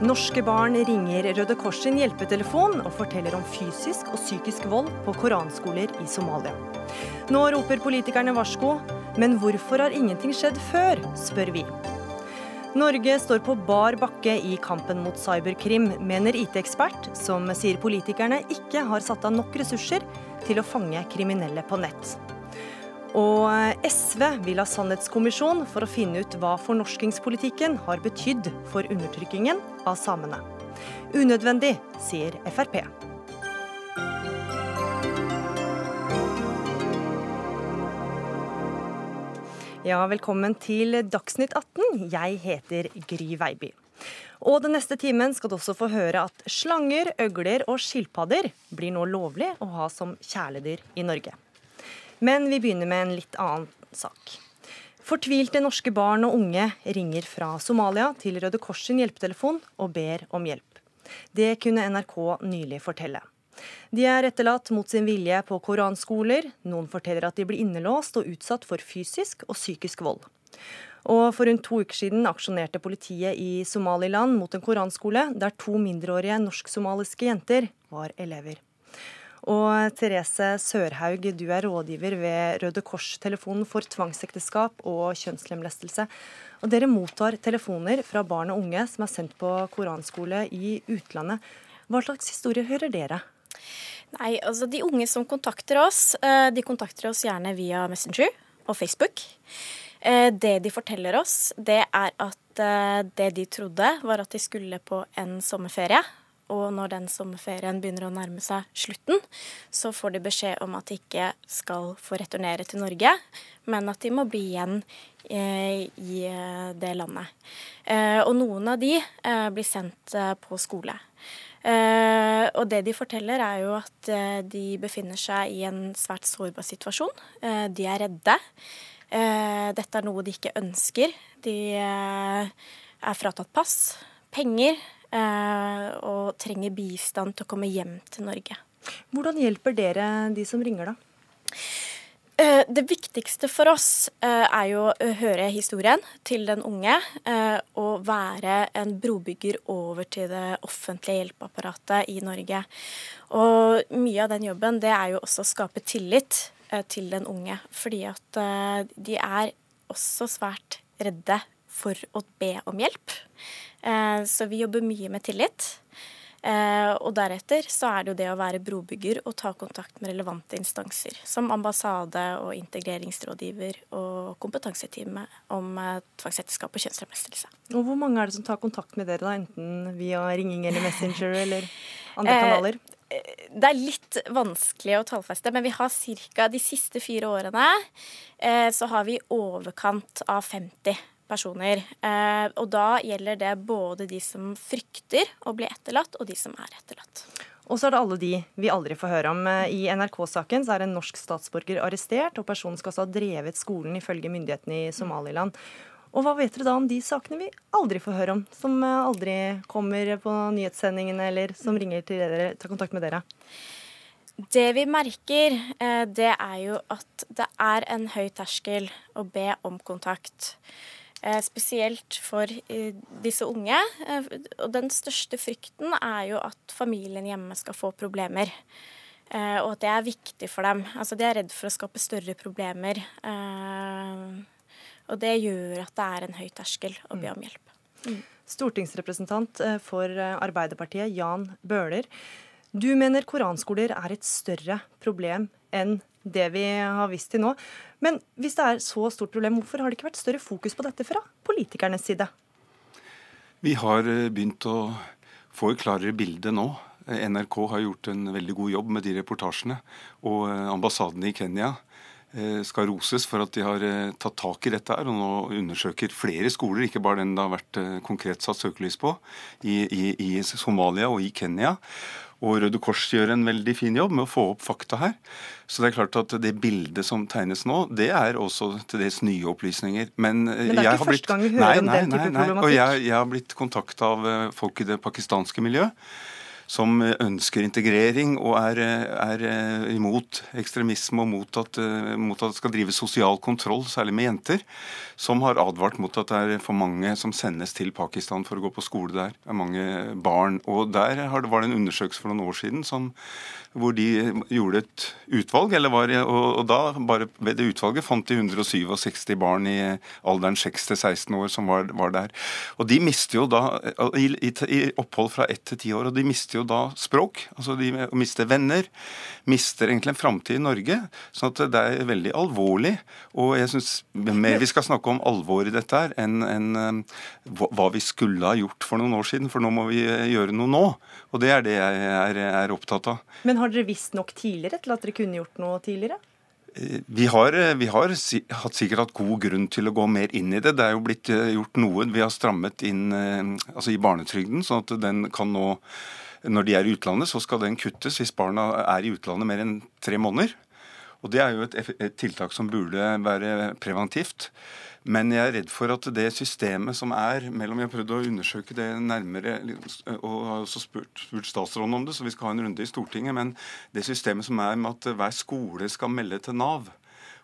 Norske barn ringer Røde Kors sin hjelpetelefon og forteller om fysisk og psykisk vold på koranskoler i Somalia. Nå roper politikerne varsko, men hvorfor har ingenting skjedd før, spør vi. Norge står på bar bakke i kampen mot cyberkrim, mener IT-ekspert, som sier politikerne ikke har satt av nok ressurser til å fange kriminelle på nett. Og SV vil ha sannhetskommisjon for å finne ut hva fornorskingspolitikken har betydd for undertrykkingen av samene. Unødvendig, sier Frp. Ja, velkommen til Dagsnytt 18. Jeg heter Gry Veiby. Og den neste timen skal du også få høre at slanger, øgler og skilpadder blir nå lovlig å ha som kjæledyr i Norge. Men vi begynner med en litt annen sak. Fortvilte norske barn og unge ringer fra Somalia til Røde Kors sin hjelpetelefon og ber om hjelp. Det kunne NRK nylig fortelle. De er etterlatt mot sin vilje på koranskoler. Noen forteller at de blir innelåst og utsatt for fysisk og psykisk vold. Og For rundt to uker siden aksjonerte politiet i Somaliland mot en koranskole der to mindreårige norsk-somaliske jenter var elever. Og Therese Sørhaug, du er rådgiver ved Røde Kors-telefonen for tvangsekteskap og kjønnslemlestelse. Og Dere mottar telefoner fra barn og unge som er sendt på koranskole i utlandet. Hva slags historier hører dere? Nei, altså De unge som kontakter oss, eh, de kontakter oss gjerne via Messenger og Facebook. Eh, det de forteller oss, det er at eh, det de trodde var at de skulle på en sommerferie, og når den sommerferien begynner å nærme seg slutten, så får de beskjed om at de ikke skal få returnere til Norge, men at de må bli igjen eh, i eh, det landet. Eh, og noen av de blir sendt på skole. Uh, og det de forteller, er jo at de befinner seg i en svært sårbar situasjon. de er redde. dette er noe de ikke ønsker. De er fratatt pass, penger. Eh, og trenger bistand til å komme hjem til Norge. Hvordan hjelper dere de som ringer, da? Eh, det viktigste for oss eh, er jo å høre historien til den unge og være en brobygger over til det offentlige hjelpeapparatet i Norge. Og mye av den jobben det er jo også å skape tillit til den unge. Fordi at de er også svært redde for å be om hjelp. Eh, så vi jobber mye med tillit. Eh, og deretter så er det jo det å være brobygger og ta kontakt med relevante instanser, som ambassade og integreringsrådgiver og kompetanseteamet om eh, tvangsekteskap og kjønnslemlestelse. Og Hvor mange er det som tar kontakt med dere, da, enten via ringing eller Messenger eller andre kanaler? det er litt vanskelig å tallfeste, men vi har ca. de siste fire årene så har vi i overkant av 50 personer. Eh, og da gjelder det både de som frykter å bli etterlatt, og de som er etterlatt. Og så er det alle de vi aldri får høre om. Eh, I NRK-saken så er en norsk statsborger arrestert, og personen skal altså ha drevet skolen ifølge myndighetene i Somaliland. Og hva vet dere da om de sakene vi aldri får høre om, som eh, aldri kommer på nyhetssendingene, eller som ringer til dere, tar kontakt med dere? Det vi merker, det er jo at det er en høy terskel å be om kontakt. Eh, spesielt for eh, disse unge. Eh, og den største frykten er jo at familien hjemme skal få problemer. Og at det er viktig for dem. Altså De er redd for å skape større problemer. Og det gjør at det er en høy terskel å be om hjelp. Mm. Stortingsrepresentant for Arbeiderpartiet, Jan Bøhler. Du mener koranskoler er et større problem enn det vi har visst til nå. Men hvis det er så stort problem, hvorfor har det ikke vært større fokus på dette fra politikernes side? Vi har eh, begynt å få et klarere bilde nå. Eh, NRK har gjort en veldig god jobb med de reportasjene. Og eh, ambassaden i Kenya skal roses for at de har tatt tak i dette her, og nå undersøker flere skoler, ikke bare den det har vært konkret satt søkelys på, i, i, i Somalia og i Kenya. Og Røde Kors gjør en veldig fin jobb med å få opp fakta her. Så det er klart at det bildet som tegnes nå, det er også til dels nye opplysninger. Men, Men det er ikke første gang vi hører nei, om nei, den type nei, nei. problematikk? Og jeg, jeg har blitt kontakta av eh, folk i det pakistanske miljøet som ønsker integrering og er, er imot ekstremisme og mot at, mot at det skal drive sosial kontroll, særlig med jenter, som har advart mot at det er for mange som sendes til Pakistan for å gå på skole der. Det er mange barn. Og der var det en undersøkelse for noen år siden som hvor de gjorde et utvalg. Var, og, da, bare ved det utvalget, fant de 167 barn i alderen 6-16 år som var, var, der. Og de mister jo da, i, i, i opphold fra 1 til 10 år, og de mister jo da språk. altså De mister venner. Mister egentlig en framtid i Norge. sånn at det er veldig alvorlig. Og jeg syns mer vi skal snakke om alvor i dette her, enn en, hva vi skulle ha gjort for noen år siden. For nå må vi gjøre noe nå. Og det er det jeg er, er opptatt av. Men har dere visst nok tidligere til at dere kunne gjort noe tidligere? Eh, vi har, eh, vi har hatt sikkert hatt god grunn til å gå mer inn i det. Det er jo blitt eh, gjort noe. Vi har strammet inn altså i barnetrygden, sånn at den kan nå Når de er i utlandet, så skal den kuttes hvis barna er i utlandet mer enn tre måneder. Og Det er jo et, et tiltak som burde være preventivt. Men jeg er redd for at det systemet som er mellom Jeg har prøvd å undersøke det nærmere og har også spurt, spurt, statsråden om det, så vi skal ha en runde i Stortinget. Men det systemet som er med at hver skole skal melde til Nav,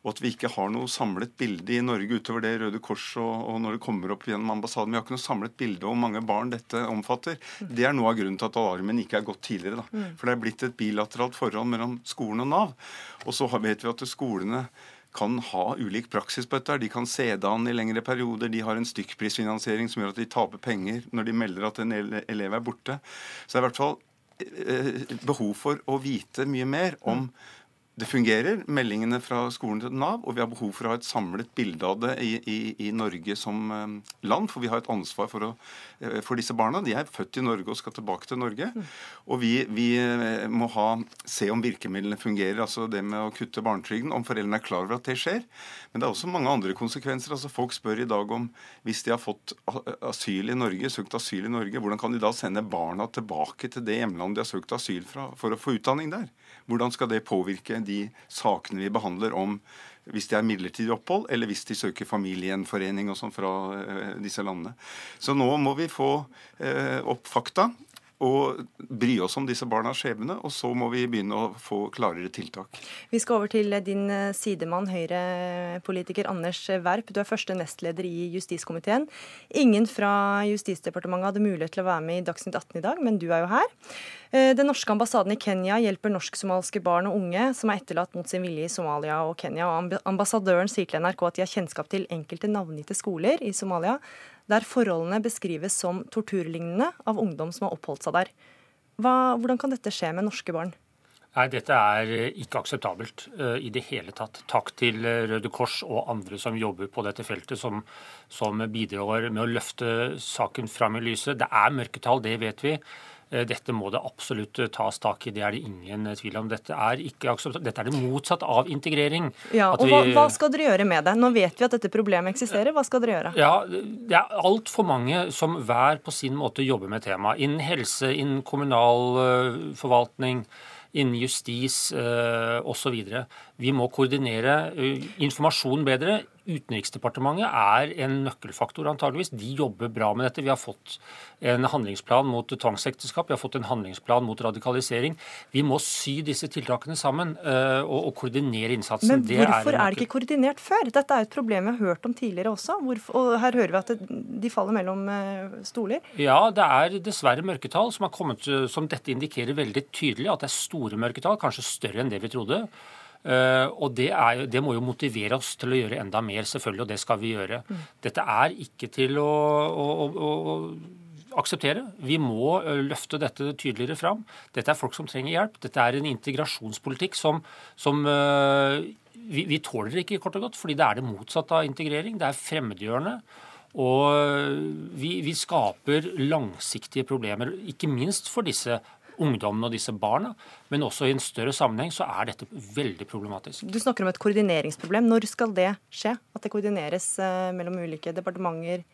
og at vi ikke har noe samlet bilde i Norge utover det Røde Kors og, og når det kommer opp gjennom ambassaden. Vi har ikke noe samlet bilde om hvor mange barn dette omfatter. Det er noe av grunnen til at alarmen ikke er gått tidligere. Da. Mm. For det er blitt et bilateralt forhold mellom skolen og Nav. Og så vet vi at skolene kan ha ulik praksis på dette. De kan se det an i lengre perioder. De har en stykkprisfinansiering som gjør at de taper penger når de melder at en elev er borte. Så det er i hvert fall eh, behov for å vite mye mer om det fungerer, meldingene fra skolen til Nav, og vi har behov for å ha et samlet bilde av det i, i, i Norge som um, land. For vi har et ansvar for, å, uh, for, disse barna. De er født i Norge og skal tilbake til Norge. Mm. Og vi, vi uh, må ha, se om virkemidlene fungerer, altså det med å kutte barnetrygden, om foreldrene er klar over at det skjer. Men det er også mange andre konsekvenser. altså Folk spør i dag om hvis de har fått asyl i Norge, søkt asyl i Norge, hvordan kan de da sende barna tilbake til det hjemlandet de har søkt asyl fra, for å få utdanning der? Hvordan skal det påvirke de sakene vi behandler om hvis de er midlertidig opphold, eller hvis de søker familiegjenforening og sånn fra uh, disse landene. Så nå må vi få uh, opp fakta og bry oss om disse barnas skjebne, og så må vi begynne å få klarere tiltak. Vi skal over til din eh, sidemann, Høyre-politiker Anders Werp. Du er første nestleder i justiskomiteen. Ingen fra Justisdepartementet hadde mulighet til å være med i Dagsnytt 18 i dag, men du er jo her. Eh, den norske ambassaden i Kenya hjelper norsk-somaliske barn og unge som er etterlatt mot sin vilje i Somalia og Kenya. Ambassadøren sier til NRK at de har kjennskap til enkelte navngitte skoler i Somalia der forholdene beskrives som torturlignende av ungdom som har oppholdt seg der. Hva, hvordan kan dette skje med norske barn? Nei, Dette er eh, ikke akseptabelt uh, i det hele tatt. Takk til Røde Kors og andre som jobber på dette feltet, som, som bidrar med å løfte saken fram i lyset. Det er mørketall, det vet vi. Eh, dette må det absolutt eh, tas tak i, det er det ingen eh, tvil om. Dette er, ikke, dette er det motsatte av integrering. Ja, og hva, hva, skal dere gjøre med det? Nå vet vi at dette problemet eksisterer, hva skal dere gjøre? Ja, Det er altfor mange som hver på sin måte jobber med temaet. Innen helse, innen kommunal forvaltning innen justis osv. Vi må koordinere informasjonen bedre. Utenriksdepartementet er en nøkkelfaktor, antageligvis. De jobber bra med dette. Vi har fått en handlingsplan mot tvangsekteskap, vi har fått en handlingsplan mot radikalisering. Vi må sy disse tiltakene sammen og, og, koordinere innsatsen. Men hvorfor er, er, det ikke koordinert før? Dette er et problem vi har hørt om tidligere også. Hvorfor, og her hører vi at det, de faller mellom stoler. Ja, det er dessverre mørketall som har kommet, som dette indikerer veldig tydelig. At det er store mørketall, kanskje større enn det vi trodde. Uh, og det, er, det, må jo motivere oss til å gjøre enda mer, selvfølgelig, og det skal vi gjøre. Mm. Dette er ikke til å, å, å, å akseptere. Vi må uh, løfte dette tydeligere fram. Dette er folk som trenger hjelp. Dette er en integrasjonspolitikk som, som uh, vi, vi, tåler ikke, kort og godt, fordi det er det motsatte av integrering. Det er fremmedgjørende. Og vi, vi skaper langsiktige problemer, ikke minst for disse ungdommene og disse barna, men også i en større sammenheng så er dette veldig problematisk. Du snakker om et koordineringsproblem. Når skal det skje? At det koordineres eh, mellom ulike departementer?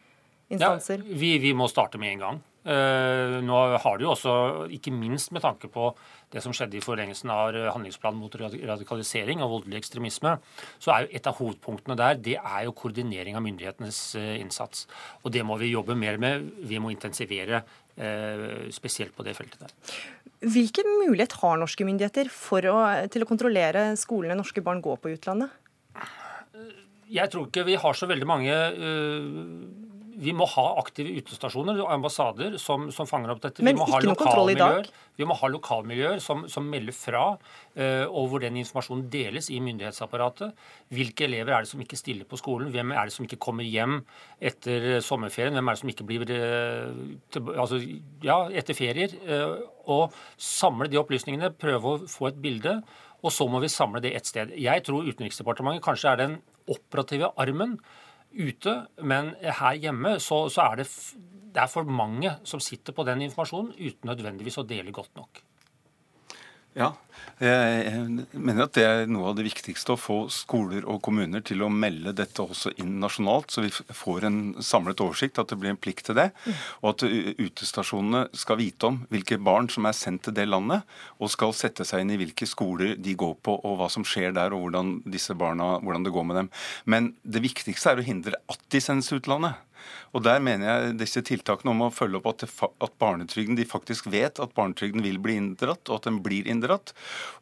Instanser? Ja, vi, vi, må starte med en gang. Eh, nå har det jo også, ikke minst med tanke på det som skjedde i forlengelsen av handlingsplanen mot radikalisering og voldelig ekstremisme, så er jo et av hovedpunktene der det er jo koordinering av myndighetenes eh, innsats. Og det må vi jobbe mer med. Vi må intensivere eh, spesielt på det feltet der. Hvilken mulighet har norske myndigheter å, til å kontrollere skolene norske barn går på i utlandet? Jeg tror ikke vi har så veldig mange vi må ha aktive utestasjoner og ambassader som, som fanger opp dette. Men ikke noe kontroll i dag? Vi må ha lokalmiljøer som, som melder fra, uh, og hvor den informasjonen deles i myndighetsapparatet. Hvilke elever er det som ikke stiller på skolen? Hvem er det som ikke kommer hjem etter sommerferien? Hvem er det som ikke blir uh, til, altså, ja, etter ferier? Uh, og samle de opplysningene, prøve å få et bilde. Og så må vi samle det ett sted. Jeg tror Utenriksdepartementet kanskje er den operative armen ute, men her hjemme så, så er det, det er for mange som sitter på den informasjonen uten nødvendigvis å dele godt nok. Ja, jeg mener at det er noe av det viktigste, å få skoler og kommuner til å melde dette også inn nasjonalt, så vi får en samlet oversikt, at det blir en plikt til det. Og at utestasjonene skal vite om hvilke barn som er sendt til det landet, og skal sette seg inn i hvilke skoler de går på, og hva som skjer der, og hvordan disse barna, hvordan det går med dem. Men det viktigste er å hindre at de sendes ut landet. Og Der mener jeg disse tiltakene om å følge opp at, at barnetrygden de faktisk vet at barnetrygden vil bli inndratt, og at den blir inndratt.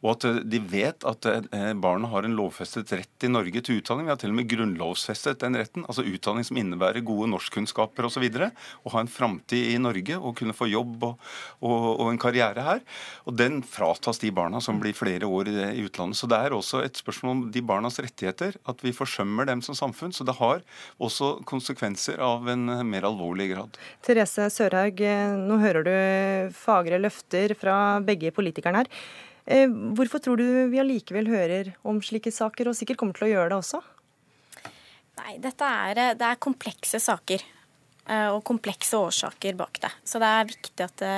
Og at eh, de vet at eh, barna har en lovfestet rett i Norge til utdanning. Vi har til og med grunnlovsfestet den retten. Altså utdanning som innebærer gode norskkunnskaper osv. Å ha en framtid i Norge og kunne få jobb og, og, og, en karriere her. Og den fratas de barna som blir flere år i, i utlandet. Så det er også et spørsmål om de barnas rettigheter. At vi forsømmer dem som samfunn. Så det har også konsekvenser av en en mer alvorlig grad. Therese Sørhaug, nå hører du fagre løfter fra begge politikerne her. Eh, hvorfor tror du vi allikevel hører om slike saker, og sikkert kommer til å gjøre det også? Nei, dette er, det er komplekse saker eh, og komplekse årsaker bak det. Så det er viktig at det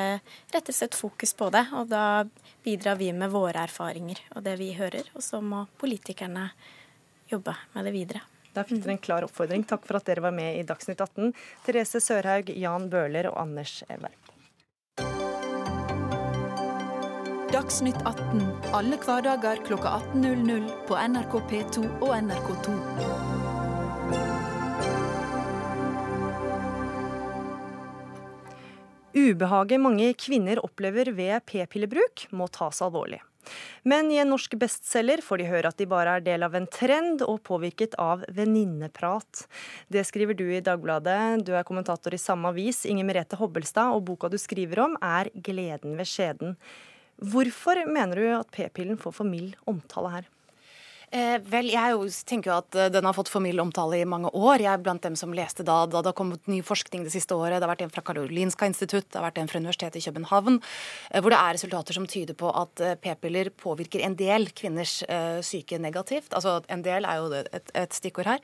rettes et fokus på det. Og da bidrar vi med våre erfaringer og det vi hører. Og så må politikerne jobbe med det videre. Der fikk dere en klar oppfordring. Takk for at dere var med i Dagsnytt 18. Therese Sørhaug, Jan Bøhler og Anders Werp. Dagsnytt 18 alle hverdager klokka 18.00 på NRK P2 og NRK2. Ubehaget mange kvinner opplever ved p-pillebruk, må tas alvorlig. Men i en norsk bestselger får de høre at de bare er del av en trend og påvirket av venninneprat. Det skriver du i Dagbladet. Du er kommentator i samme avis, Inger Merete Hobbelstad, og boka du skriver om er 'Gleden ved skjeden'. Hvorfor mener du at p-pillen får for mild omtale her? Eh, vel, jeg jo, tenker jo at eh, den har fått for mild omtale i mange år. Jeg er blant dem som leste da, da det har kommet ny forskning det siste året. Det har vært en fra Karolinska institutt, det har vært en fra Universitetet i København, eh, hvor det er resultater som tyder på at eh, p-piller påvirker en del kvinners eh, syke negativt. Altså en del er jo et, et stikkord her.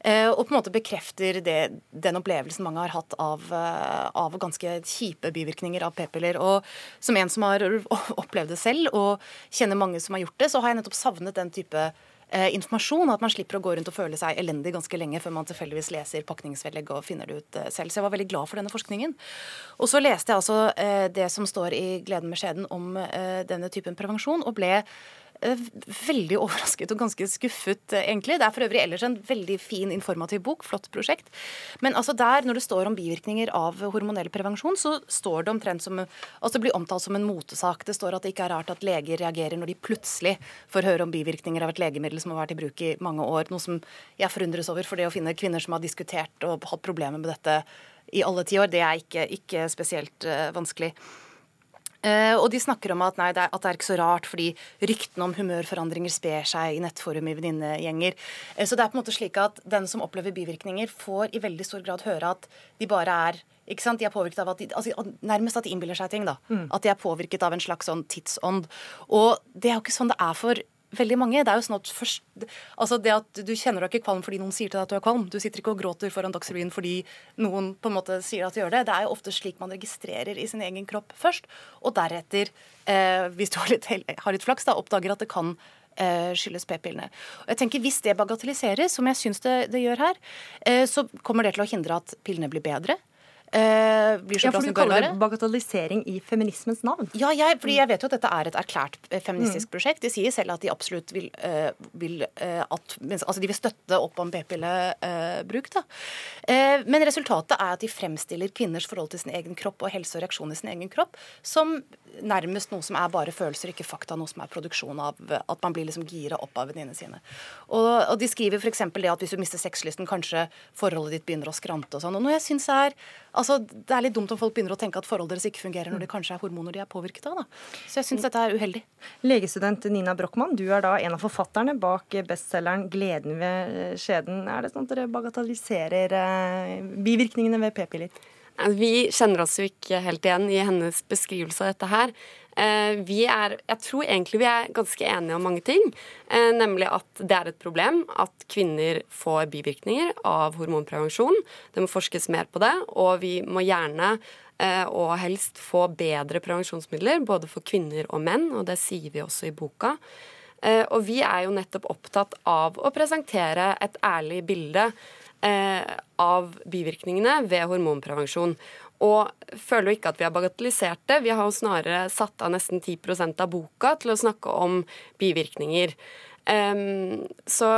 Eh, og på en måte bekrefter det, den opplevelsen mange har hatt av, av ganske kjipe bivirkninger av p-piller. Og som en som har opplevd det selv, og kjenner mange som har gjort det, så har jeg nettopp savnet den type informasjon. At man slipper å gå rundt og føle seg elendig ganske lenge før man tilfeldigvis leser pakningsvedlegg og finner det ut eh, selv. Så jeg var veldig glad for denne forskningen. Og så leste jeg altså eh, det som står i Gleden med skjeden om eh, denne typen prevensjon, og ble Eh, veldig overrasket og ganske skuffet, eh, egentlig. Det er for øvrig ellers en veldig fin, informativ bok. Flott prosjekt. Men altså der, når det står om bivirkninger av hormonell prevensjon, så står det omtrent som Altså blir omtalt som en motesak. Det står at det ikke er rart at leger reagerer når de plutselig får høre om bivirkninger av et legemiddel som har vært i bruk i mange år. Noe som jeg forundres over, for det å finne kvinner som har diskutert og hatt problemer med dette i alle ti år, det er ikke, ikke spesielt uh, vanskelig. Uh, og de snakker om at, nei, det er, at det er ikke så rart, fordi ryktene om humørforandringer sper seg i nettforum i venninnegjenger. Uh, så det er på en måte slik at den som opplever bivirkninger, får i veldig stor grad høre at de bare er ikke sant? De er påvirket av at de, altså, Nærmest at de innbiller seg ting. da. Mm. At de er påvirket av en slags sånn tidsånd. Og det er jo ikke sånn det er for veldig mange. Det er jo sånn at først, altså det at Du kjenner deg ikke kvalm fordi noen sier til deg at du er kvalm. Du sitter ikke og gråter foran Dagsrevyen fordi noen på en måte sier at du gjør det. Det er jo ofte slik man registrerer i sin egen kropp først. Og deretter, eh, hvis du har litt, har litt, flaks, da, oppdager at det kan eh, skyldes p-pillene. Og jeg tenker Hvis det bagatelliseres, som jeg syns det, det, gjør her, eh, så kommer det til å hindre at pillene blir bedre. Eh, blir så Ja, bra for som Du det bør kaller det bagatellisering i feminismens navn. Ja, jeg, fordi jeg vet jo at dette er et erklært feministisk feministisk prosjekt. De sier selv at de absolutt vil, eh, vil eh, at, altså de vil støtte opp om p-pillebruk. da. Eh, men resultatet er at de fremstiller kvinners forhold til sin egen kropp og helse og reaksjon i sin egen kropp som nærmest noe som er bare følelser, ikke fakta. Noe som er produksjon av at man blir liksom gira opp av venninnene sine. Og, og de skriver f.eks. det at hvis du mister sexlysten, kanskje forholdet ditt begynner å skrante og sånn. Og noe jeg synes er Altså, Det er litt dumt om folk begynner å tenke at forholdet deres ikke fungerer når det kanskje er hormoner de er påvirket av. da. Så jeg syns dette er uheldig. Legestudent Nina Brochmann, du er da en av forfatterne bak bestselgeren 'Gleden ved skjeden'. Er det sånn at dere bagatelliserer eh, bivirkningene ved p-piller? Vi kjenner oss jo ikke helt igjen i hennes beskrivelse av dette her. Eh, Vi er, jeg tror egentlig vi er ganske enige om mange ting. eh, Nemlig at det er et problem at kvinner får bivirkninger av hormonprevensjon. Det må forskes mer på det, og vi må gjerne eh, og helst få bedre prevensjonsmidler både for kvinner og menn, og det sier vi også i boka. Eh, Og vi er jo nettopp opptatt av å presentere et ærlig bilde eh, av bivirkningene ved hormonprevensjon. Og føler jo ikke at vi har bagatellisert det. Vi har jo snarere satt av nesten 10 av boka til å snakke om bivirkninger. Så,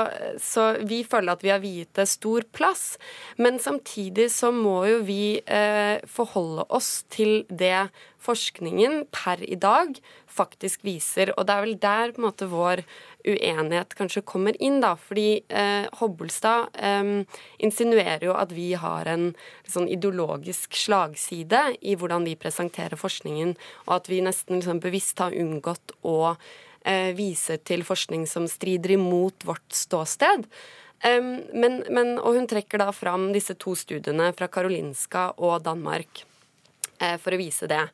så vi føler at vi har viet det stor plass. Men samtidig så må jo vi eh, forholde oss til det forskningen per i dag faktisk viser. Og det er vel der på en måte vår uenighet kanskje kommer inn, da. Fordi eh, Hobbelstad eh, insinuerer jo at vi har en sånn ideologisk slagside i hvordan vi presenterer forskningen, og at vi nesten liksom bevisst har unngått å vise til forskning som strider imot vårt ståsted. Men, men, og hun trekker da fram disse to studiene fra Karolinska og Danmark eh, for å vise det.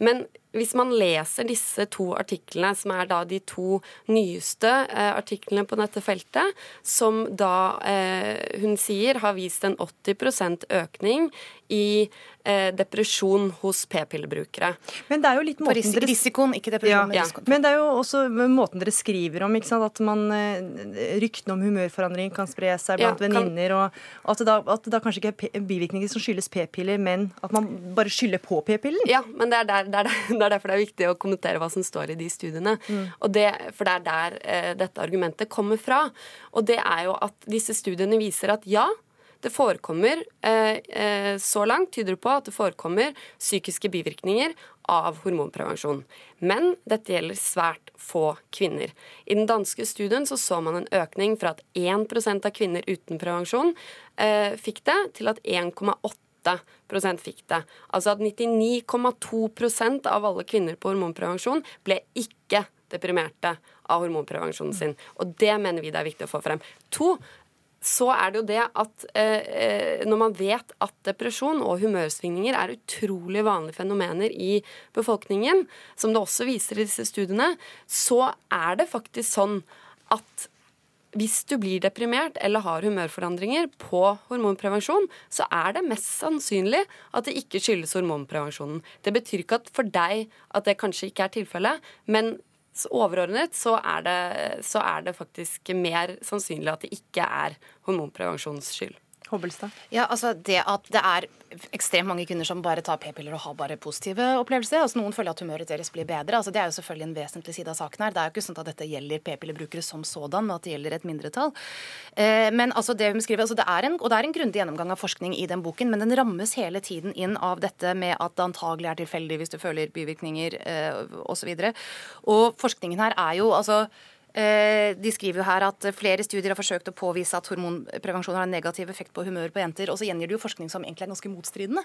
Men hvis man leser disse to artiklene, som er da de to nyeste eh, artiklene på dette feltet, som da eh, hun sier har vist en 80% økning i eh, depresjon hos p-pillebrukere. Men det er jo litt måten risik dere risikoen, ikke ja, depresjon. ja. Men det er jo også måten dere skriver om, ikke sant? at man, eh, ryktene om humørforandring kan spre seg Ja, blant kan- venninner, og at det, da, at det da kanskje ikke er bivirkninger som skyldes p-piller, men at man bare skylder på p-pillen? Ja, men det er, der, det, er der, det er derfor det er viktig å kommentere hva som står i de studiene. Og det, for det er der eh, dette argumentet kommer fra. Og det er jo at disse studiene viser at ja, det forekommer eh, eh, Så langt tyder det på at det forekommer psykiske bivirkninger av hormonprevensjon. Men dette gjelder svært få kvinner. I den danske studien så, så man en økning fra at 1 av kvinner uten prevensjon eh, fikk det, til at 1,8% fikk det. Altså at 99,2% av alle kvinner på hormonprevensjon ble ikke deprimerte av hormonprevensjonen sin. Og det mener vi det er viktig å få frem. To, så er det jo det at eh, når man vet at depresjon og humørsvingninger er utrolig vanlige fenomener i befolkningen, som det også viser i disse studiene, så er det faktisk sånn at hvis du blir deprimert eller har humørforandringer på hormonprevensjon, så er det mest sannsynlig at det ikke skyldes hormonprevensjonen. Det betyr ikke at for deg at det kanskje ikke er tilfellet, men så overordnet så er, det, så er det faktisk mer sannsynlig at det ikke er hormonprevensjons skyld. Hobbelstad? Ja, altså det at det er ekstremt mange kvinner som bare tar p-piller og har bare positive opplevelser. altså Noen føler at humøret deres blir bedre. altså Det er jo selvfølgelig en vesentlig side av saken her. Det er jo ikke sånn at dette gjelder p-pillebrukere som sådan, men at det gjelder et mindretall. Eh, men altså det hun skriver, altså det er en, og det er en grundig gjennomgang av forskning i den boken, men den rammes hele tiden inn av dette med at det antagelig er tilfeldig hvis du føler bivirkninger eh, osv. Og, og forskningen her er jo altså De skriver jo her at flere studier har forsøkt å påvise at hormonprevensjon har en negativ effekt på humør på jenter. Og så gjengir de jo forskning som egentlig er ganske motstridende.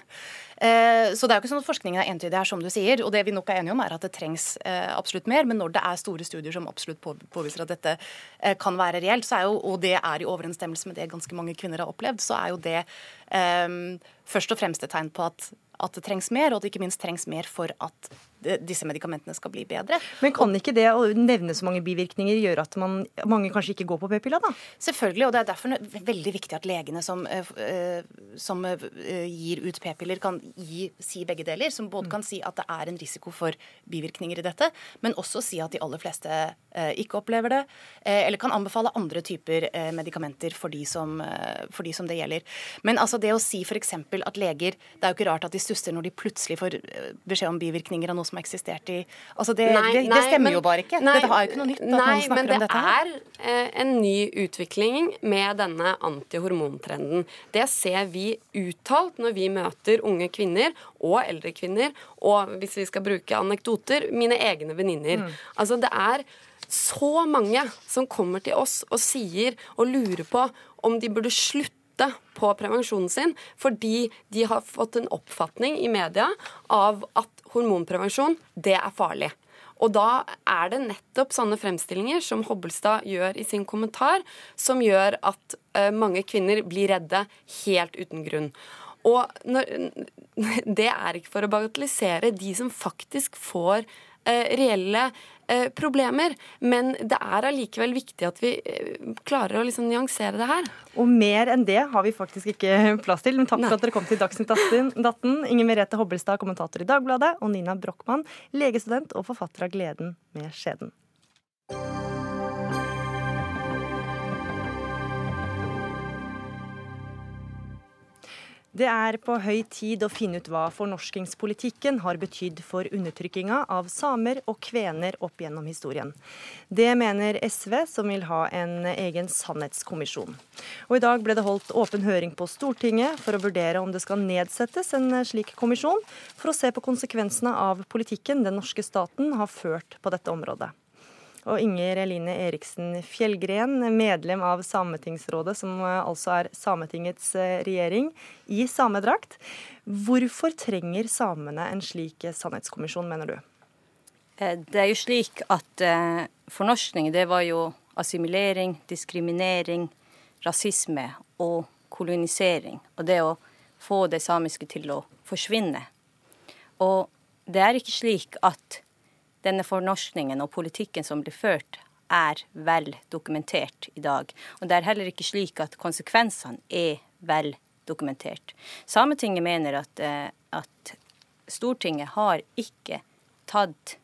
Eh, Så det er jo ikke sånn at forskningen er entydig her, som du sier. Og det vi nok er enige om, er at det trengs eh, absolutt mer. Men når det er store studier som absolutt påviser at dette eh, kan være reelt, jo, og det er i overensstemmelse med det ganske mange kvinner har opplevd, så er jo det eh, først og fremst et tegn på at, at det trengs mer, og at det ikke minst trengs mer for at disse medikamentene skal bli bedre. Men kan ikke det å nevne så mange bivirkninger gjøre at man, mange kanskje ikke går på p-pilla, da? Selvfølgelig, og det er derfor veldig viktig at legene som, eh, som eh, gir ut p-piller, kan gi, si begge deler. Som både kan si at det er en risiko for bivirkninger i dette, men også si at de aller fleste eh, ikke opplever det, eller kan anbefale andre typer medikamenter for de som, for de som det gjelder. Men altså det å si f.eks. at leger Det er jo ikke rart at de stusser når de plutselig får beskjed om bivirkninger av noe som har eksistert i Altså, det, nei, det, det stemmer men, jo bare ikke. Nei, dette er jo ikke noe nytt. Nei, men det er eh, en ny utvikling med denne antihormontrenden. Det ser vi uttalt når vi møter unge kvinner og eldre kvinner, og hvis vi skal bruke anekdoter, mine egne venninner. Mm. Altså, det er så mange som kommer til oss og sier og lurer på om de burde slutte på prevensjonen sin fordi de har fått en oppfatning i media av at hormonprevensjon, det er farlig. Og da er det nettopp sånne fremstillinger som Hobbelstad gjør i sin kommentar, som gjør at uh, mange kvinner blir redde helt uten grunn. Og når, det er ikke for å bagatellisere de som faktisk får reelle Eh, problemer. Men det er allikevel viktig at vi eh, klarer å liksom nyansere det her. Og mer enn det har vi faktisk ikke plass til. Men takk for at dere kom til Dagsnytt 18. Inger Merete Hobbelstad, kommentator i Dagbladet, og Nina Brochmann, legestudent og forfatter av 'Gleden med skjeden'. Det er på høy tid å finne ut hva fornorskingspolitikken har betydd for undertrykkinga av samer og kvener opp gjennom historien. Det mener SV, som vil ha en egen sannhetskommisjon. Og I dag ble det holdt åpen høring på Stortinget for å vurdere om det skal nedsettes en slik kommisjon, for å se på konsekvensene av politikken den norske staten har ført på dette området. Og Inger Eline Eriksen Fjellgren, medlem av Sametingsrådet, som eh, altså er Sametingets eh, regjering, i samedrakt. Hvorfor trenger samene en slik sannhetskommisjon, mener du? Eh, det er jo slik at fornorskning, det var jo assimilering, diskriminering, rasisme og kolonisering. Og det å få det samiske til å forsvinne. Og det er ikke slik at denne fornorskningen og politikken som blir ført, er vel dokumentert i dag. Og det er heller ikke slik at konsekvensene er vel dokumentert. Sametinget mener at, eh, at Stortinget har ikke tatt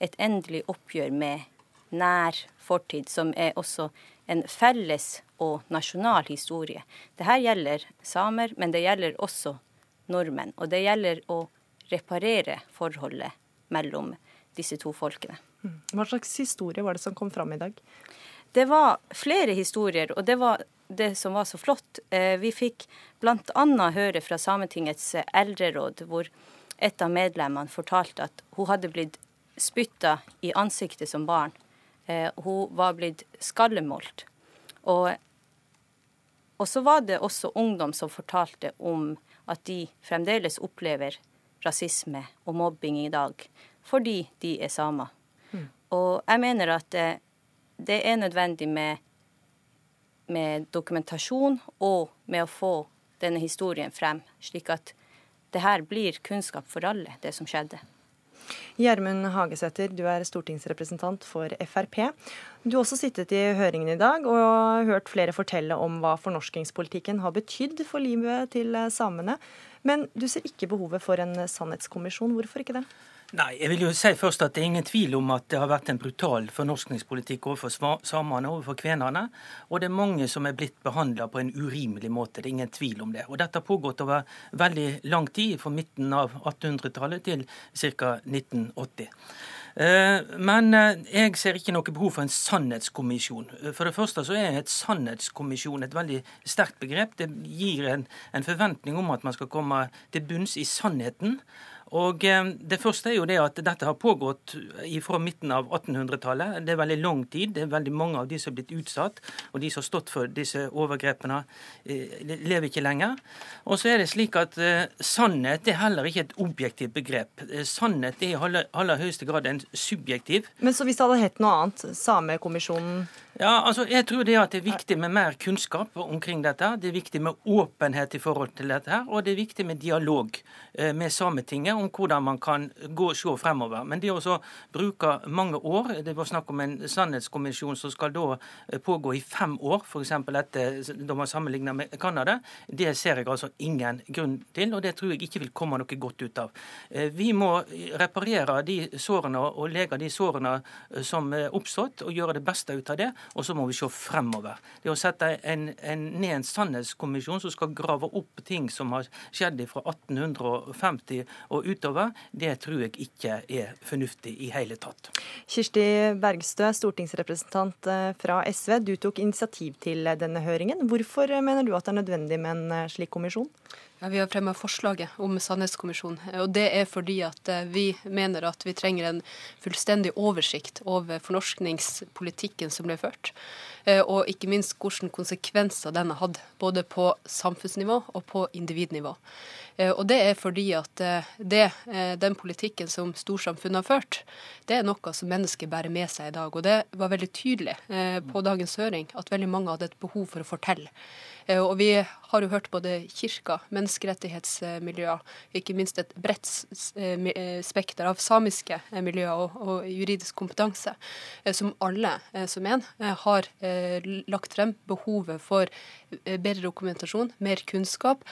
et endelig oppgjør med nær fortid, som er også en felles og nasjonal historie. Dette gjelder samer, men det gjelder også nordmenn. Og det gjelder å reparere forholdet mellom disse to folkene. Mm. Hva slags historie var det som kom fram i dag? Det var flere historier, og det var det som var så flott. Eh, vi fikk bl.a. høre fra Sametingets eldreråd, hvor et av medlemmene fortalte at hun hadde blitt spytta i ansiktet som barn. Eh, hun var blitt skallemålt. Og, og så var det også ungdom som fortalte om at de fremdeles opplever rasisme og mobbing i dag fordi de er samer. Mm. Og jeg mener at det, det er nødvendig med, med, dokumentasjon og med å få denne historien frem, slik at det her blir kunnskap for alle, det som skjedde. Gjermund Hagesæter, du er stortingsrepresentant for Frp. Du har også sittet i høringen i dag og hørt flere fortelle om hva fornorskingspolitikken har betydd for livet til samene. Men du ser ikke behovet for en sannhetskommisjon. Hvorfor ikke det? Nei, jeg vil jo si først at Det er ingen tvil om at det har vært en brutal fornorskningspolitikk overfor samene overfor kvenene. Og det er mange som er blitt behandla på en urimelig måte. Det er ingen tvil om det. Og Dette har pågått over veldig lang tid, fra midten av 1800-tallet til ca. 1980. Eh, men eh, jeg ser ikke noe behov for en sannhetskommisjon. For det første så er et sannhetskommisjon et veldig sterkt begrep. Det gir en, en forventning om at man skal komme til bunns i sannheten. Og eh, Det første er jo det at dette har pågått fra midten av 1800-tallet. Det er veldig lang tid. Det er veldig mange av de som har blitt utsatt, og de som har stått for disse overgrepene, eh, lever ikke lenger. Og så er det slik at eh, sannhet er heller ikke et objektivt begrep. Sannhet er i aller, aller høyeste grad en subjektiv. Men så hvis det hadde hett noe annet, Samekommisjonen Ja, altså jeg tror det, at det er viktig med mer kunnskap omkring dette. Det er viktig med åpenhet i forhold til dette. her, Og det er viktig med dialog eh, med Sametinget om hvordan man kan gå og se fremover. Men det å bruke mange år Det var snakk om en sannhetskommisjon som skal da eh, pågå i fem år, f.eks. etter da man sammenligner med Canada. Det ser jeg altså ingen grunn til, og det tror jeg ikke vil komme noe godt ut av. Eh, vi må reparere de sårene og lege de sårene som er oppstått, og gjøre det beste ut av det og så må vi se fremover. Det å sette en, en, ned en sannhetskommisjon som skal grave opp ting som har skjedd fra 1850 og utover, det tror jeg ikke er fornuftig i hele tatt. Kirsti Bergstø, stortingsrepresentant eh, fra SV. Du tok initiativ til denne høringen. Hvorfor mener du at det er nødvendig med en eh, slik kommisjon? Ja, Vi har fremma forslaget om sannhetskommisjon. og Det er fordi at eh, vi mener at vi trenger en fullstendig oversikt over fornorskningspolitikken som ble ført. Eh, og ikke minst hvilke konsekvenser den har hatt, både på samfunnsnivå og på individnivå. Eh, og det er fordi at det, den politikken som storsamfunnet har ført, det er noe som mennesker bærer med seg i dag. Og det var veldig tydelig på dagens høring at veldig mange hadde et behov for å fortelle. Eh, og vi har jo hørt både kirka, menneskerettighetsmiljøer, ikke minst et bredt eh, eh, spekter av samiske miljøer og, og juridisk kompetanse, som alle som en har lagt frem behovet for bedre dokumentasjon, mer kunnskap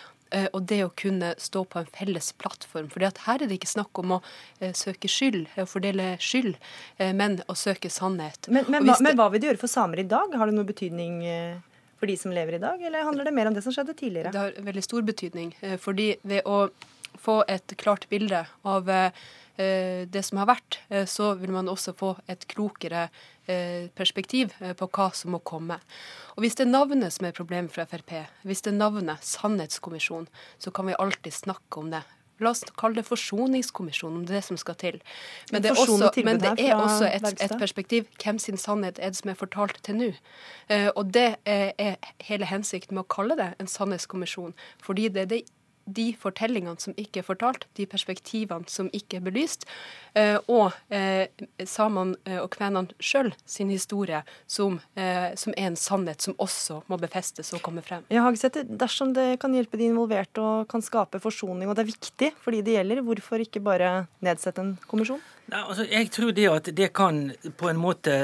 og det å kunne stå på en felles plattform. For her er det ikke snakk om å søke skyld, å fordele skyld, men å søke sannhet. Men, men, hva, men hva vil det gjøre for samer i dag? Har det noen betydning? For de som lever i dag, eller handler det mer om det som skjedde tidligere? Det har veldig stor betydning. Eh, fordi ved å få et klart bilde av eh, det som har vært, eh, så vil man også få et klokere perspektiv på hva som må komme. Og Hvis det er navnet som er problemet for Frp, hvis det er navnet Sannhetskommisjon, så kan vi alltid snakke om det. La oss kalle det forsoningskommisjon, om det er det som skal til. Men det er også, men det er også et, et, perspektiv. Hvem sin sannhet er det som er fortalt til nå? Uh, og det er hele hensikten med å kalle det en sannhetskommisjon. Fordi det er det de fortellingene som ikke er fortalt, de perspektivene som ikke er belyst, eh, og eh, samene eh, og kvenene sjøl sin historie, som, som, er en sannhet som også må befestes og komme frem. Ja, Hagesæter, dersom det kan hjelpe de involverte og kan skape forsoning, og det er viktig for de det gjelder, hvorfor ikke bare nedsette en kommisjon? Nei, altså, jeg tror det at det kan på en måte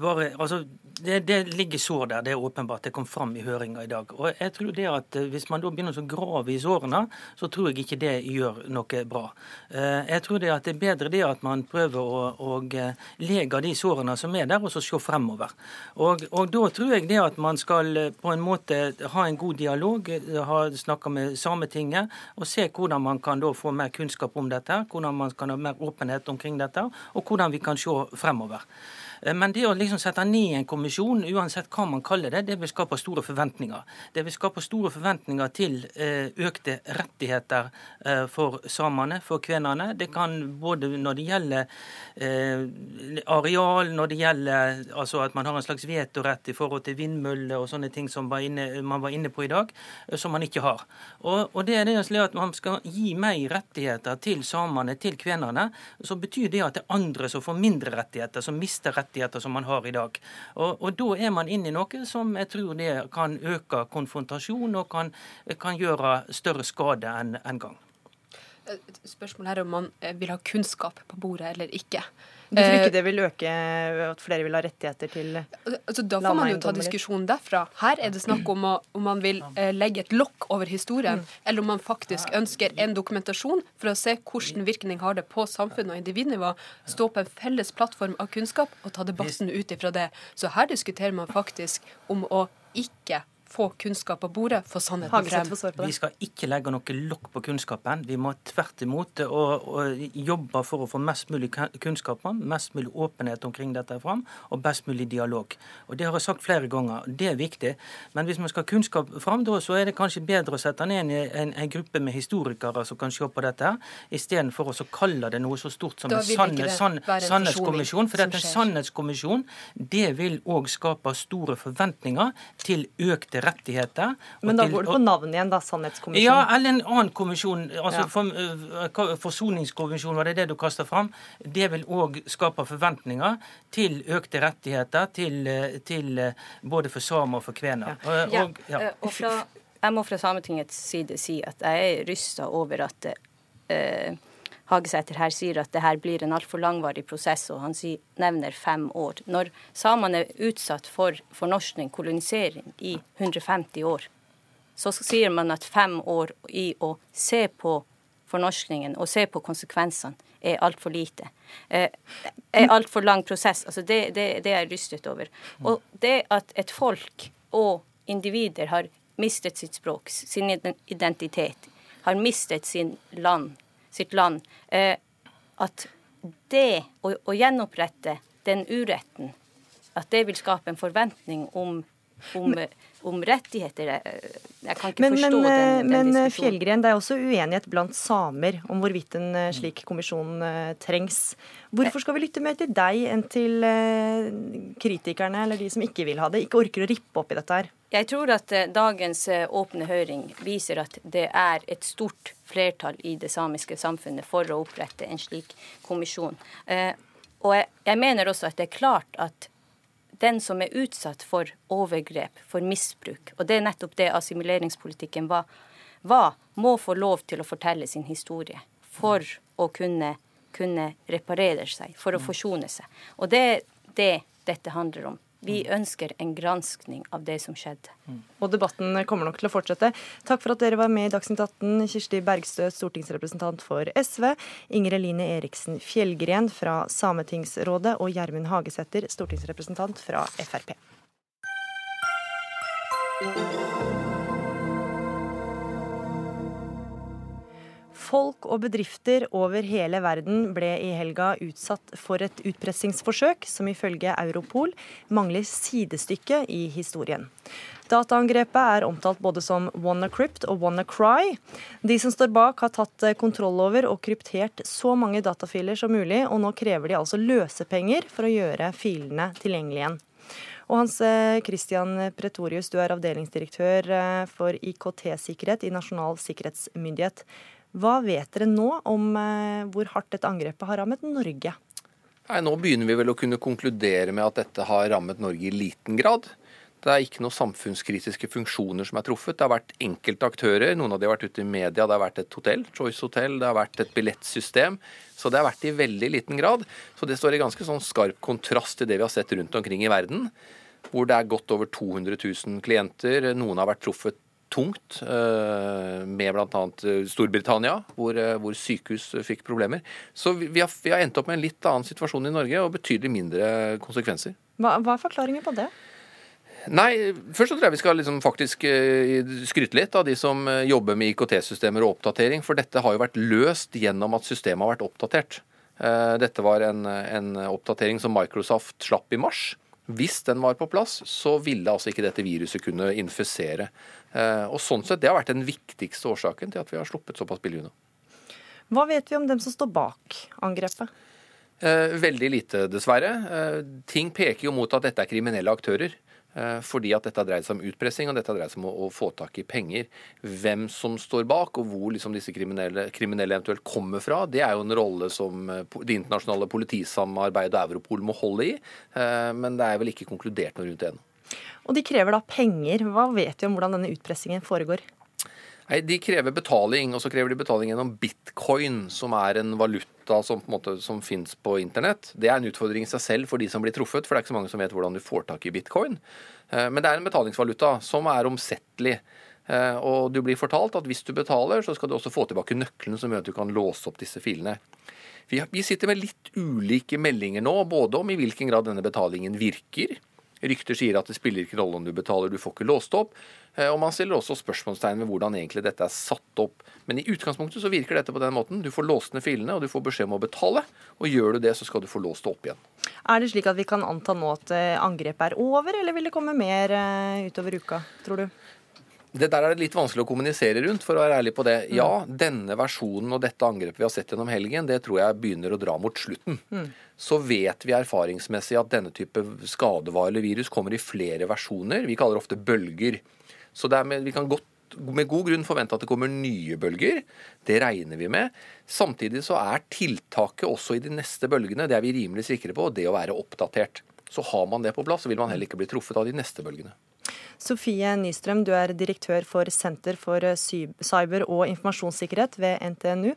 bare altså det, det, ligger sår der, det er åpenbart. Det kom fram i høringa i dag. Og jeg tror det at eh, Hvis man da begynner å grave i sårene, så tror jeg ikke det gjør noe bra. Eh, jeg tror det at det er bedre det at man prøver å, å eh, lege de sårene som er der, og så se fremover. Og, og, da tror jeg det at man skal på en måte ha en god dialog, ha snakke med Sametinget, og se hvordan man kan da få mer kunnskap om dette, hvordan man kan ha mer åpenhet omkring dette, og hvordan vi kan se fremover. Eh, men det å liksom sette ned en kommisjon, uansett hva man kaller det, det vil skape store forventninger. Det vil skape store forventninger til eh, økte rettigheter eh, for samene, for kvenene. Det kan både når det gjelder areal, når det gjelder altså at man har en slags vetorett i forhold til vindmøller og sånne ting som man var inne på i dag, som man ikke har. Og det er det at man skal gi mer rettigheter til samene, til kvenene, så betyr det at det er andre som får mindre rettigheter, som mister rettigheter rettigheter som man har i dag. Og, og Da er man inne i noe som jeg tror det kan øke konfrontasjon og kan, kan gjøre større skade enn en gang. Spørsmålet er om man vil ha kunnskap på bordet eller ikke. Du tror ikke eh, det vil øke at flere vil ha rettigheter til altså, Da får man jo ta diskusjonen derfra. Her er det snakk om å, om man vil eh, legge et lokk over historien, mm. eller om man faktisk ønsker en dokumentasjon for å se hvilken virkning har det på samfunn og individnivå. Stå på en felles plattform av kunnskap og ta debatten ut ifra det. Så her diskuterer man faktisk om å ikke få kunnskap på bordet, for sannheten frem. Vi skal ikke legge noe lokk på kunnskapen. Vi må tvert imot og, og jobbe for å få mest mulig kunnskap, mest mulig åpenhet omkring dette fram, og best mulig dialog. Og Det har jeg sagt flere ganger. Det er viktig. Men hvis man skal ha kunnskap fram, da, så er det kanskje bedre å sette ned en, en, en gruppe med historikere som kan se på dette, istedenfor å kalle det noe så stort som en sannhetskommisjon. For dette en sannhetskommisjon det vil òg skape store forventninger til økte økte rettigheter. Men da går det på navn igjen, da, Sannhetskommisjonen? Ja, eller en annen kommisjon. altså Ja. for, uh, Forsoningskommisjon, var det det du kasta fram? Det vil òg skape forventninger til økte rettigheter til, uh, til uh, både for samer og for kvener. Ja, og, ja. eh, og fra, jeg må fra Sametingets side si at jeg er rysta over at eh, Hagesæter her sier at det her blir en altfor langvarig prosess, og han sier, nevner fem år. Når samene er utsatt for fornorskning, kolonisering, i 150 år, så sier man at fem år i å se på fornorskningen og se på konsekvensene er altfor lite. Eh, er altfor lang prosess. Altså det, det, det er jeg rystet over. Og det at et folk og individer har mistet sitt språk, sin identitet, har mistet sin land, sitt land, eh, at det å, å gjenopprette den uretten, at det vil skape en forventning om, om, om rettigheter eh, Jeg kan ikke Men, forstå men, eh, den, den men diskusjonen. Fjellgren, det er også uenighet blant samer om hvorvidt en eh, slik kommisjon eh, trengs. Hvorfor skal vi lytte mer til deg enn til eh, kritikerne eller de som ikke vil ha det, ikke orker å rippe opp i dette her? Jeg tror at eh, dagens eh, åpne høring viser at det er et stort flertall i det samiske samfunnet for å opprette en slik kommisjon. Eh, og jeg mener også at det er klart at den som er utsatt for overgrep, for misbruk, og det er nettopp det assimileringspolitikken var, var må få lov til å fortelle sin historie for å kunne, kunne reparere seg, for å forsone seg. Og det er det dette handler om. Vi ønsker en granskning av det som skjedde. Og debatten kommer nok til å fortsette. Takk for at dere var med i Dagsnytt 18. Kirsti Bergstø, stortingsrepresentant for SV, Inger Eline Eriksen Fjellgren fra Sametingsrådet og Gjermund Hagesæter, stortingsrepresentant fra Frp. Folk og bedrifter over hele verden ble i helga utsatt for et utpressingsforsøk som ifølge Europol mangler sidestykke i historien. Dataangrepet er omtalt både som WannaCrypt og WannaCry. De som står bak har tatt kontroll over og kryptert så mange datafiler som mulig, og nå krever de altså løsepenger for å gjøre filene tilgjengelige igjen. Og Hans eh, Christian Pretorius, du er avdelingsdirektør eh, for IKT-sikkerhet i Nasjonal sikkerhetsmyndighet. Hva vet dere nå om eh, hvor hardt dette angrepet har rammet Norge? Nei, Nå begynner vi vel å kunne konkludere med at dette har rammet Norge i liten grad. Det er ikke noen samfunnskritiske funksjoner som er truffet. Det har vært enkelte aktører. Noen av de har vært ute i media. Det har vært et hotell, Choice Hotel, det har vært et billettsystem. Så det har vært i veldig liten grad. Så det står i ganske sånn skarp kontrast til det vi har sett rundt omkring i verden. Hvor det er godt over 200 000 klienter. Noen har vært truffet tungt, eh, med bl.a. Storbritannia, hvor, eh, hvor, sykehus fikk problemer. Så vi har, vi har, endt opp med en litt annen situasjon i Norge, og betydelig mindre konsekvenser. Hva, hva er forklaringen på det? Nei, først så tror jeg vi skal liksom faktisk skryte litt av de som jobber med IKT-systemer og oppdatering, for dette har jo vært løst gjennom at systemet har vært oppdatert. Dette var en, en oppdatering som Microsoft slapp i mars. Hvis den var på plass, så ville altså ikke dette viruset kunne infisere. Og sånn sett, Det har vært den viktigste årsaken til at vi har sluppet såpass billig unna. Hva vet vi om dem som står bak angrepet? Veldig lite, dessverre. Ting peker jo mot at dette er kriminelle aktører. Fordi at dette har dreid seg om utpressing og dette har dreid seg om å, få tak i penger. Hvem som står bak, og hvor liksom disse kriminelle, kriminelle, eventuelt kommer fra, det er jo en rolle som det internasjonale politisamarbeidet og Europol må holde i. Men det er vel ikke konkludert noe rundt det ennå. Og de krever da penger. Hva vet vi om hvordan denne utpressingen foregår? Nei, De krever betaling, og så krever de betaling gjennom bitcoin, som er en valuta som, på en måte, som finnes på internett. Det er en utfordring i seg selv for de som blir truffet, for det er ikke så mange som vet hvordan du får tak i bitcoin. Men det er en betalingsvaluta som er omsettelig. Og du blir fortalt at hvis du betaler, så skal du også få tilbake nøklene som gjør at du kan låse opp disse filene. Vi sitter med litt ulike meldinger nå, både om i hvilken grad denne betalingen virker. Rykter sier at det spiller ikke rolle om du betaler, du får ikke låst opp. Og man stiller også spørsmålstegn ved hvordan egentlig dette er satt opp. Men i utgangspunktet så virker dette på den måten. Du får låst ned filene, og du får beskjed om å betale. Og gjør du det, så skal du få låst det opp igjen. Er det slik at vi kan anta nå at angrepet er over, eller vil det komme mer utover uka, tror du? Det der er det litt vanskelig å kommunisere rundt, for å være ærlig på det. Ja, denne versjonen og dette angrepet vi har sett gjennom helgen, det tror jeg begynner å dra mot slutten. Mm. Så vet vi erfaringsmessig at denne type skadevarlig virus kommer i flere versjoner. Vi kaller det ofte bølger. Så med, vi kan godt med god grunn forvente at det kommer nye bølger. Det regner vi med. Samtidig så er tiltaket også i de neste bølgene, det er vi rimelig sikre på, det å være oppdatert. Så har man det på plass, så vil man heller ikke bli truffet av de neste bølgene. Sofie Nystrøm, du er direktør for Senter for cyber- og informasjonssikkerhet ved NTNU.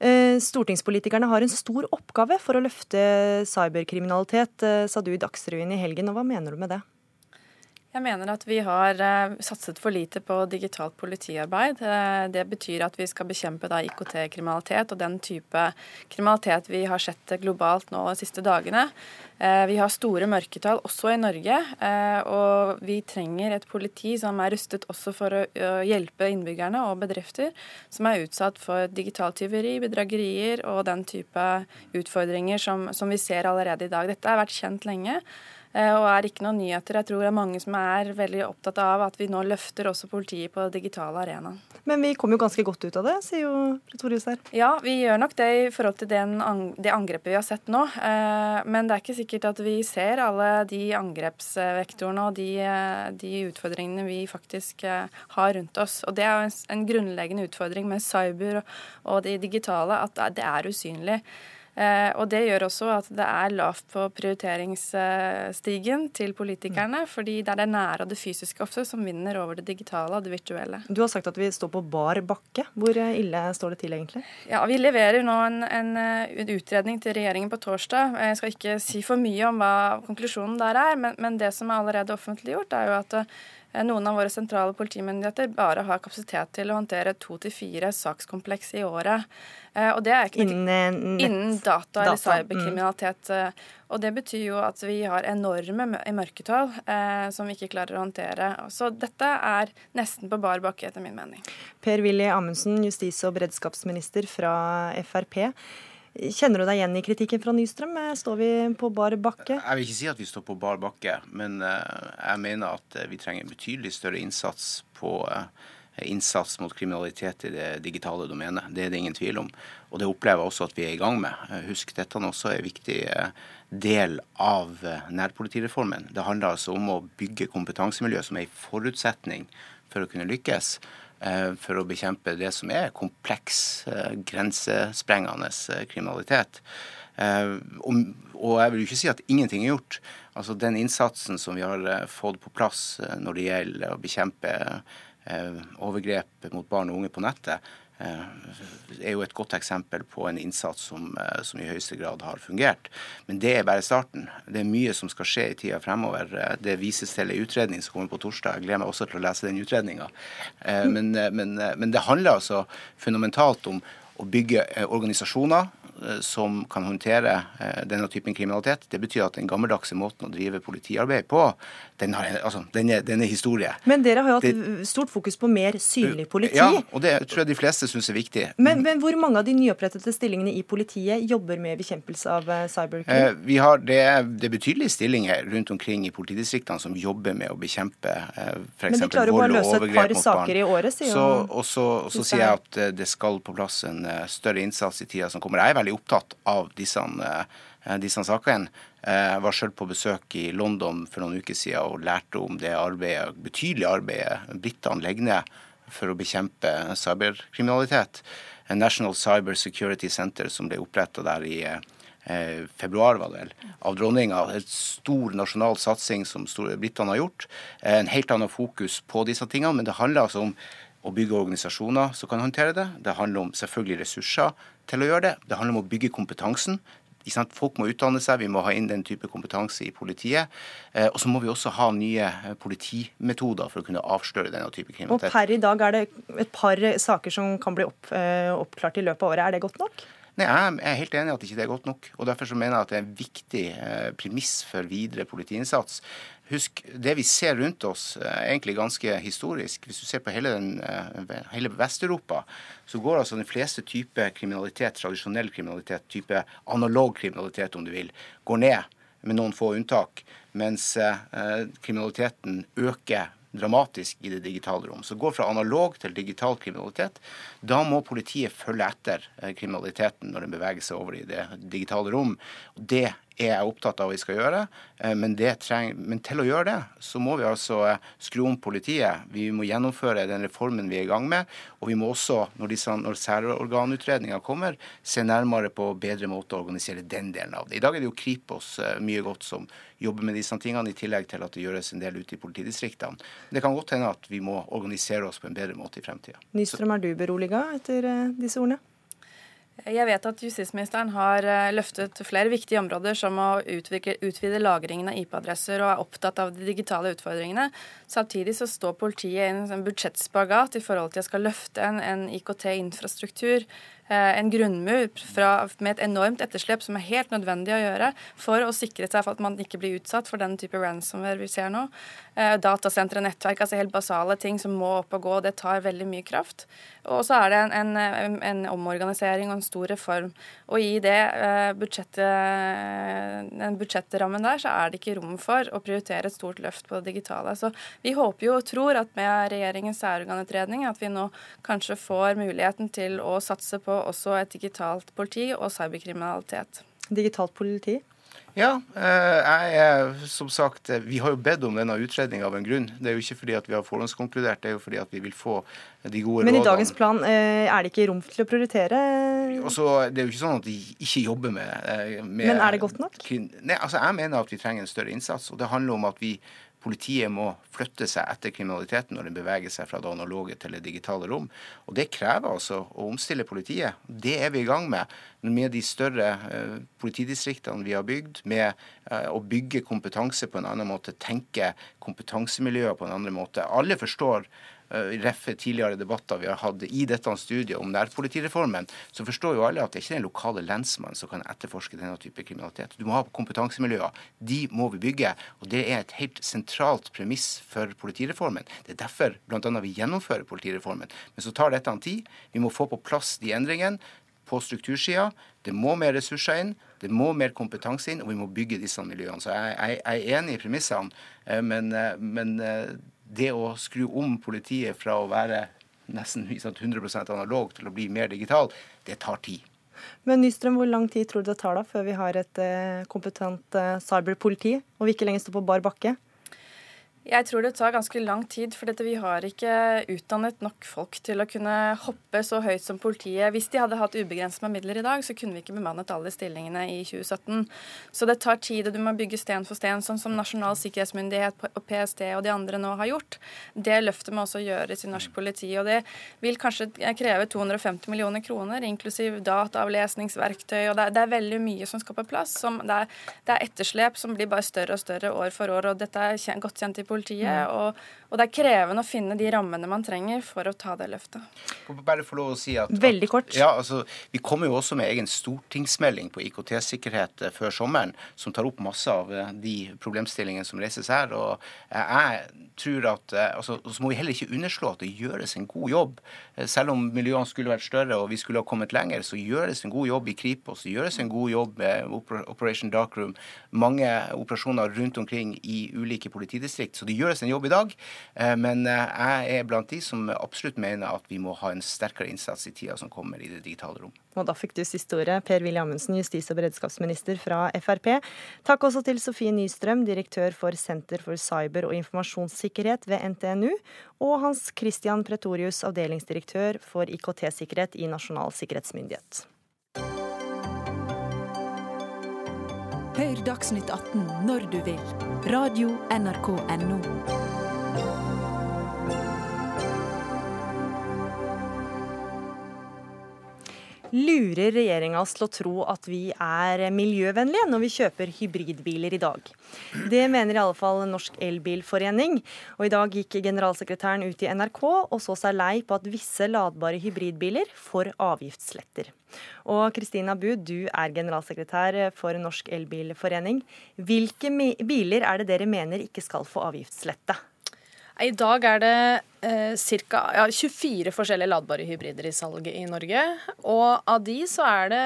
Eh, stortingspolitikerne har en stor oppgave for å løfte cyberkriminalitet, eh, sa du i Dagsrevyen i helgen. og Hva mener du med det? Jeg mener at vi har uh, satset for lite på digitalt politiarbeid. Uh, det betyr at vi skal bekjempe IKT-kriminalitet og den type kriminalitet vi har sett globalt nå de siste dagene. Uh, vi har store mørketall også i Norge, og vi trenger et politi som er rustet også for å hjelpe innbyggerne og bedrifter som er utsatt for digitaltyveri, bedragerier og den type utfordringer som, som vi ser allerede i dag. Dette har vært kjent lenge. Eh, og er ikke noen nyheter. Jeg tror det er mange som er veldig opptatt av at vi nå løfter også politiet på digitale arenaen. Men vi kom jo ganske godt ut av det, sier jo Pretorius her. Ja, vi gjør nok det i forhold til den, det angrepet vi har sett nå. Eh, men det er ikke sikkert at vi ser alle de angrepsvektorene og de, eh, de utfordringene vi faktisk har rundt oss. Og det er jo en grunnleggende utfordring med cyber og det digitale, at det er usynlig. Eh, og Det gjør også at det er lavt på prioriteringsstigen til politikerne. Mm. fordi det er det nære og det fysiske ofte som vinner over det digitale og det virtuelle. Du har sagt at vi står på bar bakke. Hvor ille står det til egentlig? Ja, Vi leverer nå en, en, en utredning til regjeringen på torsdag. Jeg skal ikke si for mye om hva konklusjonen der er, men, men det som er allerede offentliggjort, er jo at eh, noen av våre sentrale politimyndigheter bare har kapasitet til å håndtere to til fire sakskompleks i året. Eh, og det er ikke innen, innen data, eller cyberkriminalitet. Mm. Og det betyr jo at vi har enorme mørketall eh, som vi ikke klarer å håndtere. Så dette er nesten på bar bakke, etter min mening. Per-Willy Amundsen, justis- og beredskapsminister fra Frp. Kjenner du deg igjen i kritikken fra Nystrøm? Eh, står vi på bar bakke? Jeg vil ikke si at vi står på bar bakke, men jeg mener at vi trenger betydelig større innsats på innsats mot kriminalitet i det digitale domenet. Det er det ingen tvil om. Og det opplever jeg også at vi er i gang med. Husk, dette er også en viktig eh, del av eh, nærpolitireformen. Det handler altså om å bygge kompetansemiljø som er en forutsetning for å kunne lykkes. Eh, for å bekjempe det som er kompleks, grensesprengende kriminalitet. Og jeg vil jo ikke si at ingenting er gjort. Altså Den innsatsen som vi har fått på plass når det gjelder å bekjempe Eh, overgrep mot barn og unge på nettet, eh, er jo et godt eksempel på en innsats som, eh, som, i høyeste grad har fungert. Men det er bare starten. Det er mye som skal skje i tida fremover. Det vises til en utredning som kommer på torsdag. Jeg gleder meg også til å lese den utredninga. Men, men, men, det handler altså fundamentalt om å bygge organisasjoner Eh, som kan håndtere eh, denne typen kriminalitet. Det betyr at den gammeldagse måten å drive politiarbeid på, den, har, altså, den, er, den er, historie. Men dere har jo hatt det, stort fokus på mer synlig politi. Ja, og det tror jeg de fleste syns er viktig. Men, men, hvor mange av de nyopprettede stillingene i politiet jobber med bekjempelse av eh, cyberkrim? Eh, vi har, det, det er betydelige stillinger rundt omkring i politidistriktene som jobber med å bekjempe eh, f.eks. vold og overgrep mot barn. Men de klarer bare å løse et par saker i året, sier så, og så, så sier jeg at det skal på plass en større innsats i tida som kommer. Jeg er veldig veldig opptatt av disse, eh, disse sakene. Jeg var selv på besøk i London for noen uker siden og lærte om det arbeidet, betydelige arbeidet britene legger ned for å bekjempe cyberkriminalitet. National Cyber Security Center som ble oppretta der i eh, februar var det vel, av dronninga. En stor nasjonal satsing som britene har gjort. En helt annen fokus på disse tingene, men det handler altså om å bygge organisasjoner som kan håndtere det. Det handler om selvfølgelig ressurser til å gjøre det. Det handler om å bygge kompetansen. Folk må utdanne seg, vi må ha inn den type kompetanse i politiet. Eh, og så må vi også ha nye eh, politimetoder for å kunne avsløre denne type kriminalitet. Og Per i dag er det et par saker som kan bli opp, eh, oppklart i løpet av året. Er det godt nok? Nei, Jeg er helt enig i at ikke det er godt nok. og Derfor så mener jeg at det er en viktig premiss for videre politiinnsats. Husk, det vi ser rundt oss er egentlig ganske historisk. Hvis du ser på hele, den, eh, hele Vest-Europa, så går altså den fleste typer kriminalitet, tradisjonell kriminalitet, type analog kriminalitet om du vil, går ned, med noen få unntak. Mens eh, kriminaliteten øker dramatisk i det digitale rom. Så gå fra analog til digital kriminalitet. Da må politiet følge etter eh, kriminaliteten når den beveger seg over i det digitale rom. Det er jeg opptatt av at vi skal gjøre. Eh, men, treng, men, til å gjøre det, så må vi altså eh, skru om politiet. Vi må gjennomføre den reformen vi er i gang med. Og vi må også, når, disse, når særorganutredninga kommer, se nærmere på bedre måte å organisere den delen av det. I dag er det jo Kripos eh, mye godt som jobber med disse tingene, i tillegg til at det gjøres en del ute i politidistriktene. Det kan godt hende at vi må organisere oss på en bedre måte i fremtida. Nystrøm, er du beroliga etter disse ordene? Jeg vet at justisministeren har eh, løftet flere viktige områder, som å utvide, utvide lagringen av IP-adresser, og er opptatt av de digitale utfordringene. Samtidig så står politiet i en sånn budsjettspagat i forhold til at jeg skal løfte en, en IKT-infrastruktur Eh, en grunnmur fra, med et enormt etterslep som er helt nødvendig å gjøre for å sikre seg for at man ikke blir utsatt for den type ransomware vi ser nå. Eh, datasentre, nettverk, altså helt basale ting som må opp og gå. Det tar veldig mye kraft. Og så er det en, en, en omorganisering og en stor reform. Og i det eh, budsjettet, den budsjettrammen der, så er det ikke rom for å prioritere et stort løft på det digitale. Så vi håper jo og tror at med regjeringens særorganutredning at vi nå kanskje får muligheten til å satse på også et digitalt politi og cyberkriminalitet. Digitalt politi? Ja, eh, jeg er som sagt Vi har jo bedt om denne utredninga av en grunn. Det er jo ikke fordi at vi har forhåndskonkludert, det er jo fordi at vi vil få de gode rådene. Men i dagens plan eh, er det ikke rom til å prioritere? Også, det er jo ikke sånn at de ikke jobber med, eh, med Men er det godt nok? Nei, altså Jeg mener at vi trenger en større innsats. og Det handler om at vi Politiet må flytte seg etter kriminaliteten når den beveger seg fra det analoge til det digitale rom. Og Det krever altså å omstille politiet. Det er vi i gang med. Med de større eh, politidistriktene vi har bygd, med eh, å bygge kompetanse på en annen måte, tenke kompetansemiljøer på en annen måte. Alle forstår reffe tidligere debatter vi har hatt i dette studiet om nærpolitireformen, så forstår jo alle at det ikke er den lokale lensmannen som kan etterforske denne type kriminalitet. Du må ha kompetansemiljøer. De må vi bygge. Og det er et helt sentralt premiss for politireformen. Det er derfor bl.a. vi gjennomfører politireformen. Men så tar dette en tid. Vi må få på plass de endringene på struktursida. Det må mer ressurser inn, det må mer kompetanse inn, og vi må bygge disse miljøene. Så jeg, jeg, jeg er enig i premissene, eh, men, eh, men det å skru om politiet fra å være nesten 100% analog til å bli mer digital, det tar tid. Men Nystrøm, hvor lang tid tror du det tar da før vi har et eh, kompetent eh, cyberpoliti, og vi ikke lenger står på bar bakke? Jeg tror det tar ganske lang tid, for vi har ikke utdannet nok folk til å kunne hoppe så høyt som politiet. Hvis de hadde hatt ubegrenset med midler i dag, så kunne vi ikke bemannet alle stillingene i 2017. Så det tar tid, og du må bygge sten for sten, sånn som Nasjonal sikkerhetsmyndighet og PST og de andre nå har gjort. Det løftet må også gjøres i norsk politi. Og det vil kanskje kreve 250 millioner kroner, inklusiv dataavlesningsverktøy, og det er, veldig mye som skal på plass. Det er etterslep som blir bare større og større år for år, og dette er godt kjent i politiet. Mm. Og, og, det er krevende å finne de rammene man trenger for å ta det løftet. Bare få lov å si at, Veldig kort. ja, altså, vi kommer jo også med egen stortingsmelding på IKT-sikkerhet eh, før sommeren, som tar opp masse av eh, de problemstillingene som reises her. og jeg tror at, altså, Så må vi heller ikke underslå at det gjøres en god jobb. Selv om miljøene skulle vært større og vi skulle ha kommet lenger, så gjøres en god jobb i Kripos. Det gjøres en god jobb med Operation Darkroom. Mange operasjoner rundt omkring i ulike politidistrikt. Så det gjøres en jobb i dag. Eh, men eh, jeg er blant de som absolutt mener at vi må ha en sterkere innsats i tida som kommer i det digitale rom. Og da fikk du siste ordet, Per-Willy Amundsen, justis- og beredskapsminister fra Frp. Takk også til Sofie Nystrøm, direktør for Senter for cyber- og informasjonssikkerhet ved NTNU, og Hans Christian Pretorius, avdelingsdirektør for IKT-sikkerhet i Nasjonal sikkerhetsmyndighet. Hør Dagsnytt 18 når du vil. Radio NRK Radio.nrk.no. Lurer regjeringa oss til å tro at vi er miljøvennlige når vi kjøper hybridbiler i dag? Det mener i alle fall Norsk Elbilforening. Og i dag gikk generalsekretæren ut i NRK og så seg lei på at visse ladbare hybridbiler får avgiftsletter. Og Kristina Bu, du er generalsekretær for Norsk Elbilforening. Hvilke biler er det dere mener ikke skal få avgiftslette? I dag er det eh, ca. Ja, 24 forskjellige ladbare hybrider i salg i Norge. Og av de så er det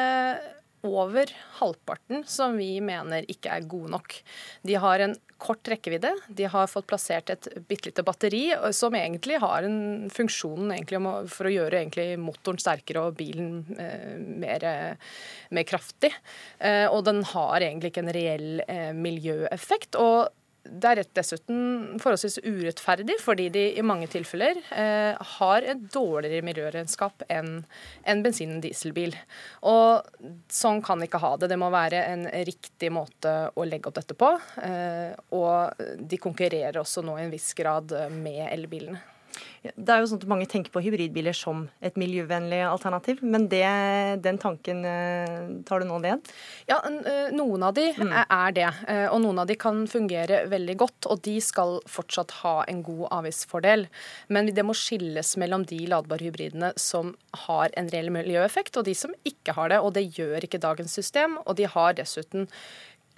over halvparten som vi mener ikke er gode nok. De har en kort rekkevidde. De har fått plassert et bitte lite batteri som egentlig har en funksjon for å gjøre motoren sterkere og bilen eh, mer, mer, kraftig. Eh, og den har egentlig ikke en reell eh, miljøeffekt. og det er dessuten forholdsvis urettferdig, fordi de i mange tilfeller eh, har et dårligere miljøregnskap enn en bensin- og dieselbil. Og sånn kan vi ikke ha det. Det må være en riktig måte å legge opp dette på. Eh, og de konkurrerer også nå i en viss grad med elbilene. Det er jo sånn at Mange tenker på hybridbiler som et miljøvennlig alternativ, men det, den tanken eh, tar du nå ned? Ja, eh, noen av de mm. er det. Eh, og noen av de kan fungere veldig godt, og de skal fortsatt ha en god avgiftsfordel. Men det må skilles mellom de ladbare hybridene som har en reell miljøeffekt, og de som ikke har det. Og det gjør ikke dagens system, og de har dessuten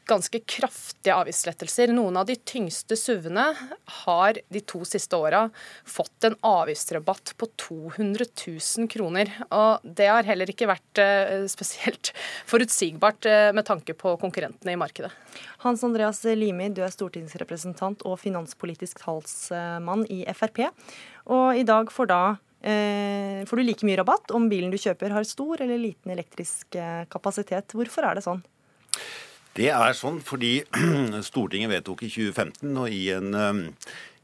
ganske kraftige avgiftslettelser. Noen av de tyngste SUV-ene har de to siste åra fått en avgiftsrabatt på 200 000 kroner. Og det har heller ikke vært eh, spesielt forutsigbart eh, med tanke på konkurrentene i markedet. Hans Andreas Limi, du er stortingsrepresentant og finanspolitisk talsmann i Frp. Og i dag får da eh, får du like mye rabatt om bilen du kjøper har stor eller liten elektrisk kapasitet. Hvorfor er det sånn? Det er sånn fordi Stortinget vedtok i 2015 og i en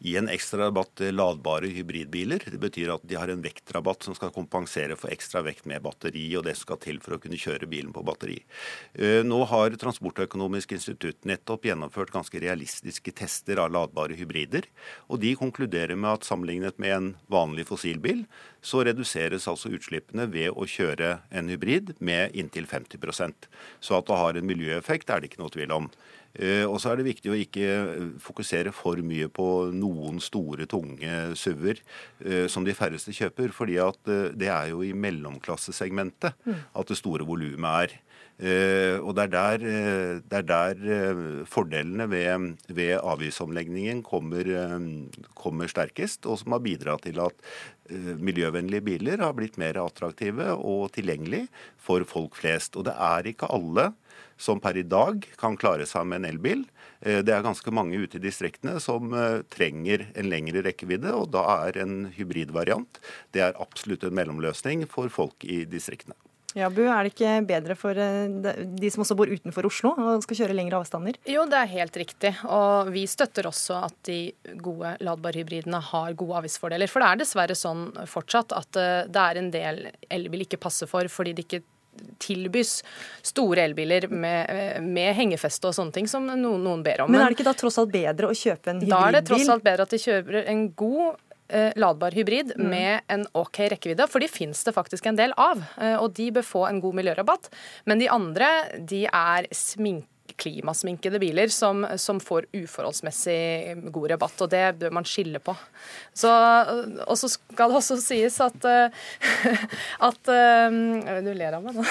gi en ekstra rabatt til ladbare hybridbiler. Det betyr at de har en vektrabatt som skal kompensere for ekstra vekt med batteri, og det skal til for å kunne kjøre bilen på batteri. Eh, nå har Transportøkonomisk institutt nettopp gjennomført ganske realistiske tester av ladbare hybrider, og de konkluderer med at sammenlignet med en vanlig fossilbil, så reduseres altså utslippene ved å kjøre en hybrid med inntil 50% Så at det har en miljøeffekt, er det ikke noe tvil om. Eh, og så er det viktig å ikke eh, fokusere for mye på noen store, tunge SUV-er eh, som de færreste kjøper. fordi at det er jo i mellomklassesegmentet mm. at det store volumet er. Og det er der, det er der fordelene ved, ved avgiftsomleggingen kommer, kommer, sterkest, og som har bidratt til at miljøvennlige biler har blitt mer attraktive og tilgjengelig for folk flest. Og det er ikke alle som per i dag kan klare seg med en elbil. Eh, det er ganske mange ute i distriktene som eh, trenger en lengre rekkevidde, og da er en hybridvariant det er absolutt en mellomløsning for folk i distriktene. Ja, Bu, Er det ikke bedre for eh, de som også bor utenfor Oslo og skal kjøre lengre avstander? Jo, det er helt riktig. Og vi støtter også at de gode ladbare hybridene har gode avgiftsfordeler. For det er dessverre sånn fortsatt at det er en del elbil ikke passer for fordi de ikke tilbys store elbiler med, med, hengefeste og sånne ting som noen, noen, ber om. Men er det ikke da tross alt bedre å kjøpe en hybridbil? Da er det tross alt bedre at de kjøper en god eh, ladbar hybrid mm. med en OK rekkevidde, for de finnes det faktisk en del av. Eh, og de bør få en god miljørabatt. Men de andre de er sminke klimasminkede biler som, som, får uforholdsmessig god rabatt, og det bør man skille på. Så, og så skal det også sies at, eh, at eh, Du ler av meg nå.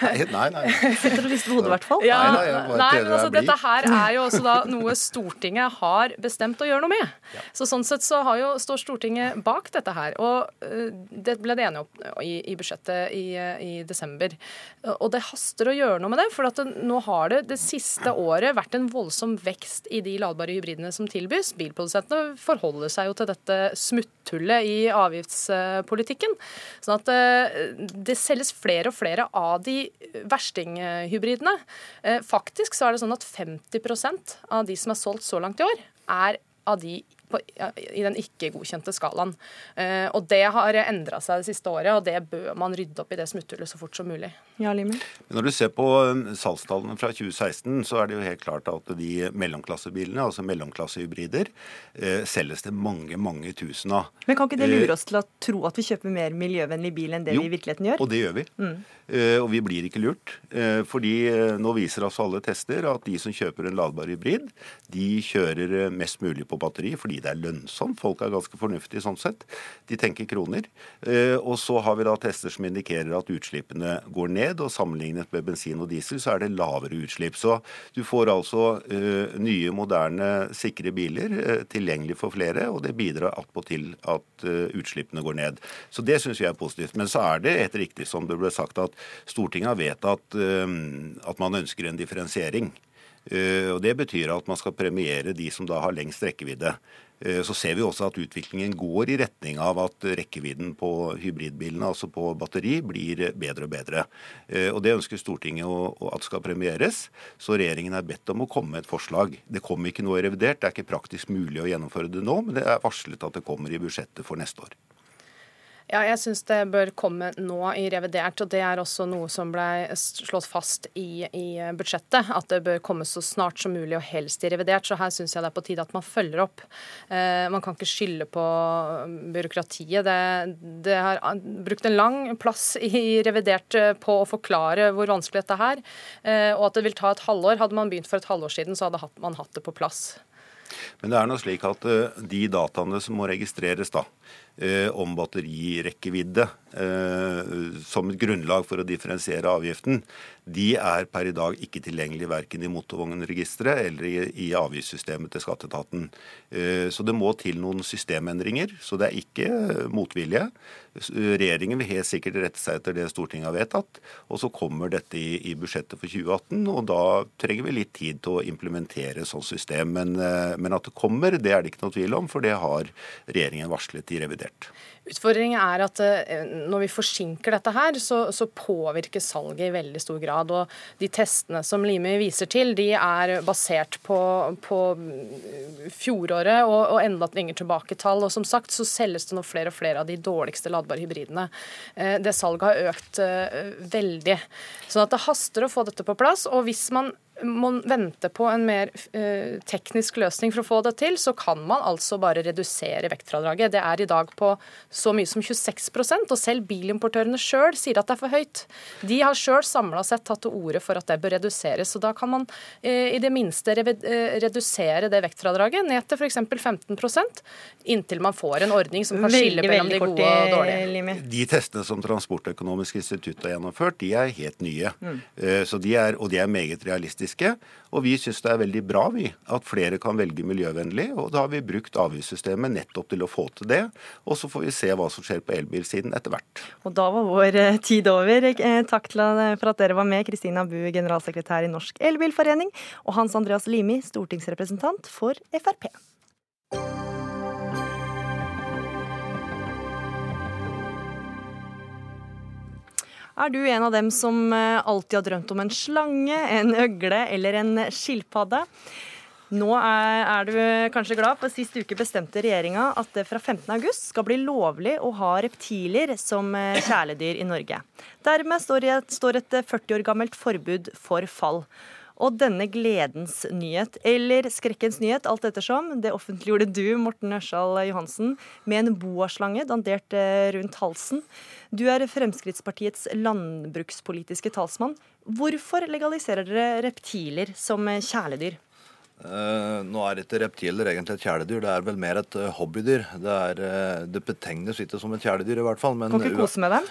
nei, nei. nei. Sitter og rister på hodet, i hvert fall. Ja, nei, nei, men altså, dette her er jo også da noe Stortinget har bestemt å gjøre noe med. Ja. Så Sånn sett så jo, står Stortinget bak dette her. Og uh, det ble det enige om i, i budsjettet i, i, desember. Og det haster å gjøre noe med det, for at det, nå har det det siste året vært en voldsom vekst i de ladbare hybridene som tilbys. Bilprodusentene forholder seg jo til dette smutthullet i avgiftspolitikken. Sånn at eh, det selges flere og flere av de verstinghybridene. Eh, faktisk så er det sånn at 50% av de som er solgt så langt i år, er av de på, i den ikke-godkjente skalaen. Eh, og Det har endra seg det siste året, og det bør man rydde opp i det smutthullet så fort som mulig. Ja, Limi. Når du ser på um, salgstallene fra 2016, så er det jo helt klart at de mellomklassebilene, altså mellomklassehybrider, eh, selges det mange, mange tusen av. Men kan ikke det lure eh, oss til å tro at vi kjøper mer miljøvennlig bil enn det jo, vi i virkeligheten gjør? og det gjør vi. Mm. Og vi blir ikke lurt. Fordi nå viser altså alle tester at de som kjøper en ladbar hybrid, de kjører mest mulig på batteri fordi det er lønnsomt. Folk er ganske fornuftige sånn sett. De tenker kroner. Eh, og så har vi da tester som indikerer at utslippene går ned, og sammenlignet med bensin og diesel så er det lavere utslipp. Så du får altså uh, nye, moderne, sikre biler uh, tilgjengelig for flere, og det bidrar attpåtil at utslippene går ned. Så det syns vi er positivt. Men så er det helt riktig som det ble sagt at Stortinget har vedtatt at man ønsker en differensiering. Og Det betyr at man skal premiere de som da har lengst rekkevidde. Eh, så ser vi også at utviklingen går i retning av at rekkevidden på hybridbilene, altså på batteri, blir bedre og bedre. Eh, og Det ønsker Stortinget at skal premieres. Så regjeringen er bedt om å komme med et forslag. Det kommer ikke noe i revidert, det er ikke praktisk mulig å gjennomføre det nå, men det er varslet at det kommer i budsjettet for neste år. Ja, jeg syns det bør komme nå i revidert. og Det er også noe som ble slått fast i, i, budsjettet. At det bør komme så snart som mulig, og helst i revidert. Så her syns jeg det er på tide at man følger opp. Eh, man kan ikke skylde på byråkratiet. Det, det, har brukt en lang plass i revidert eh, på å forklare hvor vanskelig dette er. Eh, og at det vil ta et halvår. Hadde man begynt for et halvår siden, så hadde man hatt det på plass. Men det er nå slik at eh, de dataene som må registreres da, om batterirekkevidde eh, som et grunnlag for å differensiere avgiften, de er per i dag ikke tilgjengelig verken i motorvognregisteret eller i, avgiftssystemet til skatteetaten. Så det må til noen systemendringer. Så det er ikke motvilje. Regjeringen vil helt sikkert rette seg etter det Stortinget har vedtatt. Og så kommer dette i, budsjettet for 2018, og da trenger vi litt tid til å implementere sånt system. Men, eh, men at det kommer, det er det ikke noe tvil om, for det har regjeringen varslet i revidert. Utfordringen er at eh, når vi forsinker dette her, så, så, påvirker salget i veldig stor grad. Og de testene som Limi viser til, de er basert på, på fjoråret og, og enda lenger tilbake tall. Og som sagt så selges det nå flere og flere av de dårligste ladbare hybridene. Eh, det salget har økt eh, veldig. Sånn at det haster å få dette på plass. Og hvis man må vente på en mer eh, teknisk løsning for å få det til, så kan man altså bare redusere vektfradraget. Det er i dag på så mye som 26% og selv bilimportørene sjøl sier at det er for høyt. De har sjøl samla sett tatt til orde for at det bør reduseres. så Da kan man eh, i det minste eh, redusere det vektfradraget ned til f.eks. 15% inntil man får en ordning som kan skille mellom de gode og dårlige. De testene som Transportøkonomisk institutt har gjennomført, de er helt nye. Mm. Så de er, og de er meget realistiske realistiske. Og vi syns det er veldig bra vi, at flere kan velge miljøvennlig. Og da har vi brukt avgiftssystemet nettopp til å få til det. Og så får vi se hva som skjer på elbilsiden etter hvert. Og da var vår eh, tid over. Eh, takk for at dere var med, Kristina Bu, generalsekretær i Norsk Elbilforening, og Hans Andreas Limi, stortingsrepresentant for Frp. Er du en av dem som eh, alltid har drømt om en slange, en øgle eller en skilpadde? Nå er, er, du kanskje glad, for sist uke bestemte regjeringa at det fra 15.8 skal bli lovlig å ha reptiler som eh, kjæledyr i Norge. Dermed står et, står et 40 år gammelt forbud for fall. Og denne gledens nyhet, eller skrekkens nyhet, alt ettersom, det offentliggjorde du, Morten Ørsal Johansen, med en boaslange dandert eh, rundt halsen. Du er Fremskrittspartiets landbrukspolitiske talsmann. Hvorfor legaliserer dere reptiler som kjæledyr? Uh, nå er ikke reptiler egentlig et kjæledyr, det er vel mer et uh, hobbydyr. Det, er, uh, det, betegnes ikke som et kjæledyr i hvert fall. Men, kan ikke kose med dem?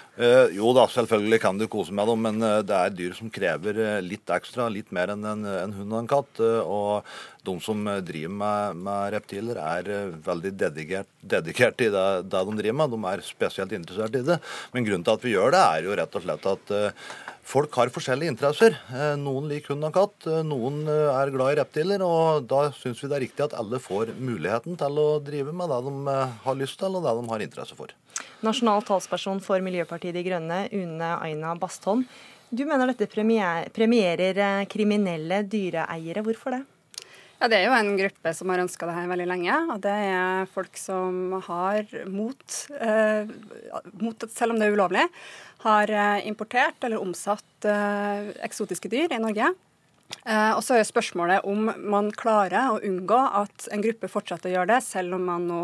jo da, selvfølgelig kan du kose med dem, men det er dyr som krever litt ekstra, litt mer enn en, en hund og en katt. og de som driver med, med reptiler, er veldig dedikert, dedikert i det, det, de driver med. De er spesielt interessert i det. Men grunnen til at vi gjør det, er jo rett og slett at Folk har forskjellige interesser. Eh, noen liker hund og katt, eh, noen eh, er glad i reptiler. og Da syns vi det er riktig at alle får muligheten til å drive med det de har lyst til og det de har interesse for. Nasjonal talsperson for Miljøpartiet De Grønne, Une Aina Bastholm. Du mener dette premierer kriminelle dyreeiere. Hvorfor det? Ja, Det er jo en gruppe som har ønska her veldig lenge. og Det er folk som har mot, eh, mot selv om det er ulovlig, har eh, importert eller omsatt eh, eksotiske dyr i Norge. Eh, og så er spørsmålet om man klarer å unngå at en gruppe fortsetter å gjøre det, selv om man nå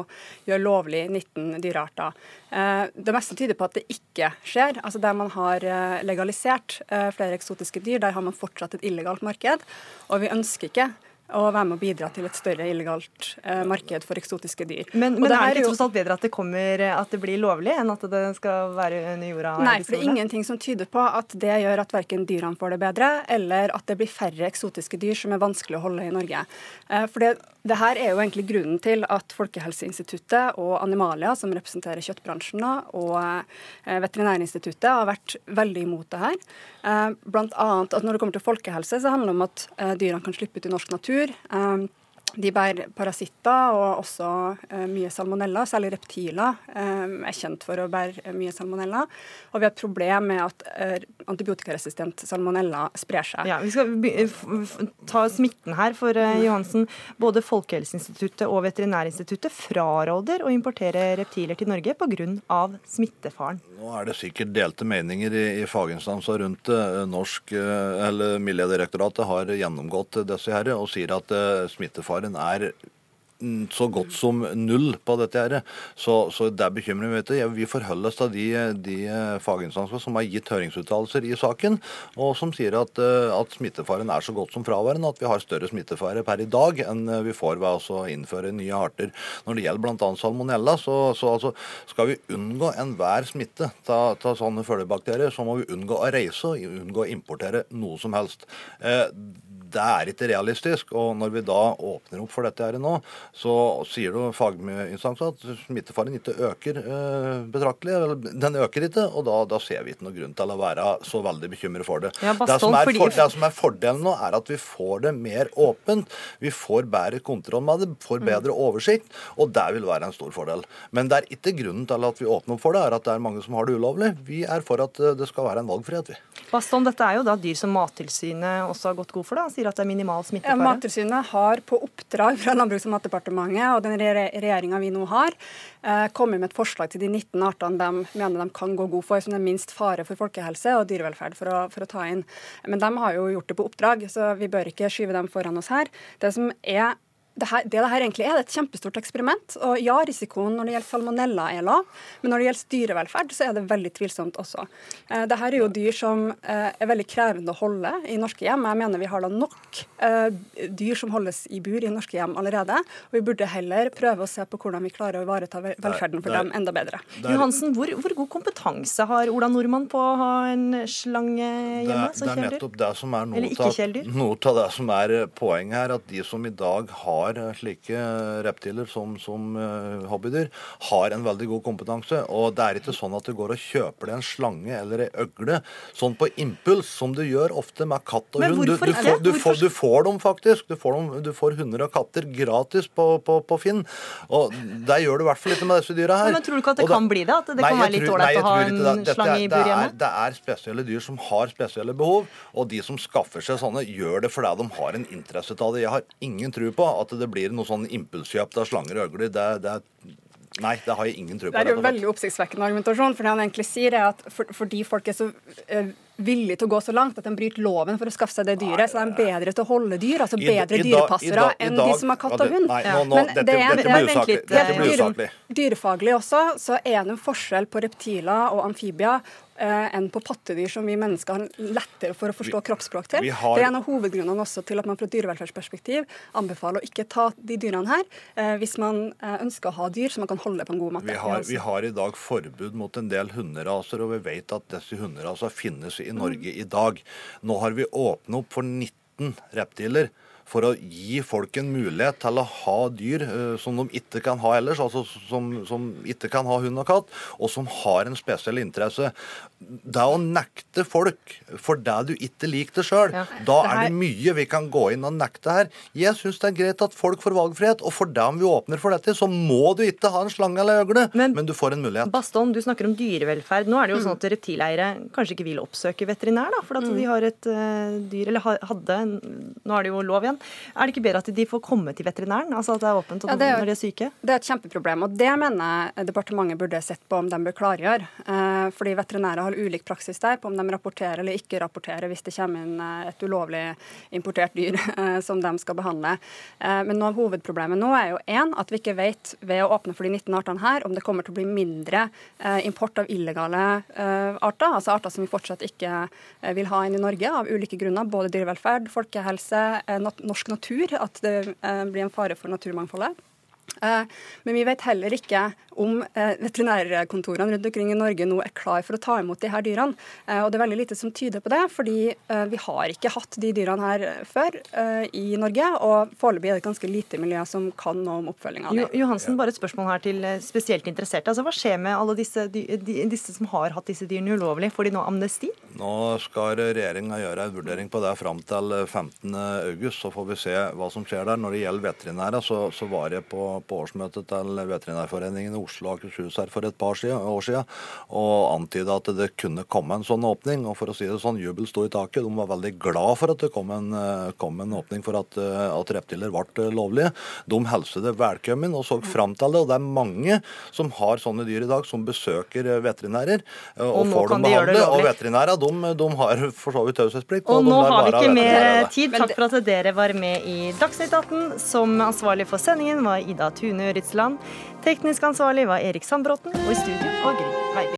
gjør lovlig 19 dyrearter. Eh, det meste tyder på at det ikke skjer. Altså Der man har eh, legalisert flere eksotiske dyr, der har man fortsatt et illegalt marked. Og vi ønsker ikke og være med å bidra til et større illegalt eh, marked for eksotiske dyr. Men, men det er jo- tross alt bedre at det, kommer, at det blir lovlig, enn at det skal være under jorda? Nei, for det er ingenting som tyder på at det gjør at verken dyrene får det bedre, eller at det blir færre eksotiske dyr som er vanskelig å holde i Norge. Eh, For det, det her er jo egentlig grunnen til at Folkehelseinstituttet og Animalia, som representerer kjøttbransjen, og eh, Veterinærinstituttet har vært veldig imot det her. Eh, Blant annet at når det kommer til folkehelse, så handler det om at eh, dyrene kan slippe ut i norsk natur. Eh, De bærer parasitter og også eh, mye salmonella. Særlig reptiler eh, er kjent for å bære mye salmonella. Og vi har et problem med at eh, antibiotikaresistent salmonella sprer seg. Ja, Vi skal f- ta smitten her, for eh, Johansen. Både Folkehelseinstituttet og Veterinærinstituttet fraråder å importere reptiler til Norge pga. smittefaren. Nå er det sikkert delte meninger i, i faginstanser rundt det. Norsk, eh, eller Miljødirektoratet har gjennomgått disse her og sier at eh, smittefaren er så godt som null på dette. her. Så, så det er bekymring. vet du. Vi forholder oss til de, de faginstansene som har gitt høringsuttalelser i saken, og som sier at, eh, at smittefaren er så godt som fraværende, at vi har større smittefare per i dag enn eh, vi får ved å innføre nye arter. Når det gjelder bl.a. salmonella, så, så altså, skal vi unngå enhver smitte av sånne følgebakterier, så må vi unngå å reise og unngå å importere noe som helst. Eh, det er ikke realistisk. Og når vi da åpner opp for dette her nå, så sier jo faginstansen at smittefaren ikke øker eh, betraktelig. Den øker ikke, og da, da ser vi ikke noen grunn til å være så veldig bekymret for det. Ja, det, som fordi- for, det som er fordelen nå, er at vi får det mer åpent. Vi får bedre kontroll med det, får Mm. bedre oversikt, og det vil være en stor fordel. Men det er ikke grunnen til at vi åpner opp for det, er at det er mange som har det ulovlig. Vi er for at eh, det skal være en valgfrihet, vi. Baston, dette er jo da dyr som Mattilsynet også har gått god for. da, Sier at det er minimal smittefare. Mattilsynet har på oppdrag fra Landbruks- og matdepartementet og den regjeringa vi nå har, eh, kommet med et forslag til de 19 artene de mener de kan gå god for, som det er minst fare for folkehelse og dyrevelferd for å, for å ta inn. Men de har jo gjort det på oppdrag, så vi bør ikke skyve dem foran oss her. Det som er det, her, det det her egentlig er, det er et kjempestort eksperiment. Og ja, risikoen når det gjelder salmonella er lav, men når det gjelder dyrevelferd, så er det veldig tvilsomt også. Eh, det her er jo dyr som eh, er veldig krevende å holde i norske hjem. Jeg mener vi har da nok eh, dyr som holdes i bur i norske hjem allerede. Og vi burde heller prøve å se på hvordan vi klarer å ivareta velferden for Der- dem enda bedre. Johansen, hvor, hvor god kompetanse har Ola Nordmann på å ha en slange hjemme som kjæledyr? det er nettopp det som er noe av, kjæledyr? noe av det som er eh, poenget her. At de som i dag har slike reptiler som, som eh, hobbydyr, har en veldig god kompetanse. Og det er ikke sånn at du går og kjøper deg en slange eller ei øgle sånn på impuls, som du gjør ofte med katt og hund. Du, du, får, du, får, du får dem faktisk. Du får, dem, du får hunder og katter gratis på, på, på Finn. Og det gjør du i hvert fall ikke med disse dyra her. Men tror du ikke at det det kan bli det? At det Nei, kan være litt ålreit å ha en Dette slange i bur hjemme? Det er spesielle dyr som har spesielle behov, og de som skaffer seg sånne, gjør det fordi de har en interesse av det. Jeg har ingen tro på at det blir noe sånn impulskjøp av slanger og øgler. Det, det, nei, det har jeg ingen tro på. Det er jo veldig oppsiktsvekkende argumentasjon. for det han egentlig sier er at for, Fordi folk er så eh, villige til å gå så langt at de bryter loven for å skaffe seg det dyret, så er bedre til å holde dyr, altså bedre i dyrepassere i enn de som har katt og hund. nei, nå- nå- Men dette- det er- dette blir usaklig. helt Dette blir dyre- Dyrefaglig også, så er det en forskjell på reptiler og amfibier eh, enn på pattedyr som vi mennesker har lettere for å forstå kroppsspråk til. har- Det er en av hovedgrunnene også til at man fra et dyrevelferdsperspektiv anbefaler å ikke ta de dyrene her, eh, hvis man eh, ønsker å ha dyr som man kan holde på en god måte. Vi har, vi har i dag forbud mot en del hunderaser, og vi vet at disse hunderaser finnes i Norge i dag. Nå har vi åpnet opp for 19 reptiler for å gi folk en mulighet til å ha dyr eh, som de ikke kan ha ellers, altså som, som ikke kan ha hund og katt, og som har en spesiell interesse. Det å nekte folk for det du ikke liker det sjøl, Ja. da Det er det mye vi kan gå inn og nekte her. Jeg syns det er greit at folk får valgfrihet, og for dem vi åpner for dette, så må du ikke ha en slange eller øgle, men, du får en mulighet. Baston, du snakker om dyrevelferd. Nå er det jo Mm. sånn at reptileiere kanskje ikke vil oppsøke veterinær, da, for at Mm. de har et uh, dyr, eller hadde, nå er det jo lov igjen. Er det ikke bedre at de får komme til veterinæren? Altså at det er åpent Ja, det er når de er syke? Det er et kjempeproblem, og det mener jeg departementet burde sett på om de bør klargjøre. Eh, fordi veterinærer har ulik praksis der på om de rapporterer eller ikke rapporterer hvis det kommer inn et ulovlig importert dyr som de skal behandle. Men noe av hovedproblemet nå er jo én, at vi ikke vet ved å åpne for de 19 artene her om det kommer til å bli mindre import av illegale arter, altså arter som vi fortsatt ikke vil ha inn i Norge av ulike grunner. Både dyrevelferd, folkehelse, norsk natur, at det blir en fare for naturmangfoldet. Men vi vet heller ikke om eh, veterinærkontorene rundt omkring i Norge nå er klar for å ta imot de her dyrene. Eh, og det er veldig lite som tyder på det, fordi eh, vi har ikke hatt de dyrene her før i Norge. Og foreløpig er det ganske lite miljø som kan noe om oppfølging av det. Johansen, bare et spørsmål her til spesielt interesserte. Altså, Hva skjer med alle disse, disse som har hatt disse dyrene ulovlig? Får de nå amnesti? Nå skal regjeringa gjøre en vurdering på det fram til 15.8, så får vi se hva som skjer der. Når det gjelder veterinærer, så, så var jeg på, på årsmøtet til Veterinærforeningen i Oslo og Akershus her for et par år siden og antyda at det kunne komme en sånn åpning. Og for å si det sånn, jubel sto i taket. De var veldig glad for at det kom en, eh, kom en åpning for at, eh, at reptiler ble eh, lovlige. De hilste det velkommen og så fram til det. Og det er mange som har sånne dyr i dag, som besøker veterinærer og, og får dem behandlet. Og veterinærer de, de, har for så vidt taushetsplikt. Og, og nå har vi ikke mer tid. Takk for at dere var med i Dagsnytt 18. Som ansvarlig for sendingen var Ida Tune Øritsland. Teknisk ansvarlig var Erik Sandbråten, og i studio var Gry.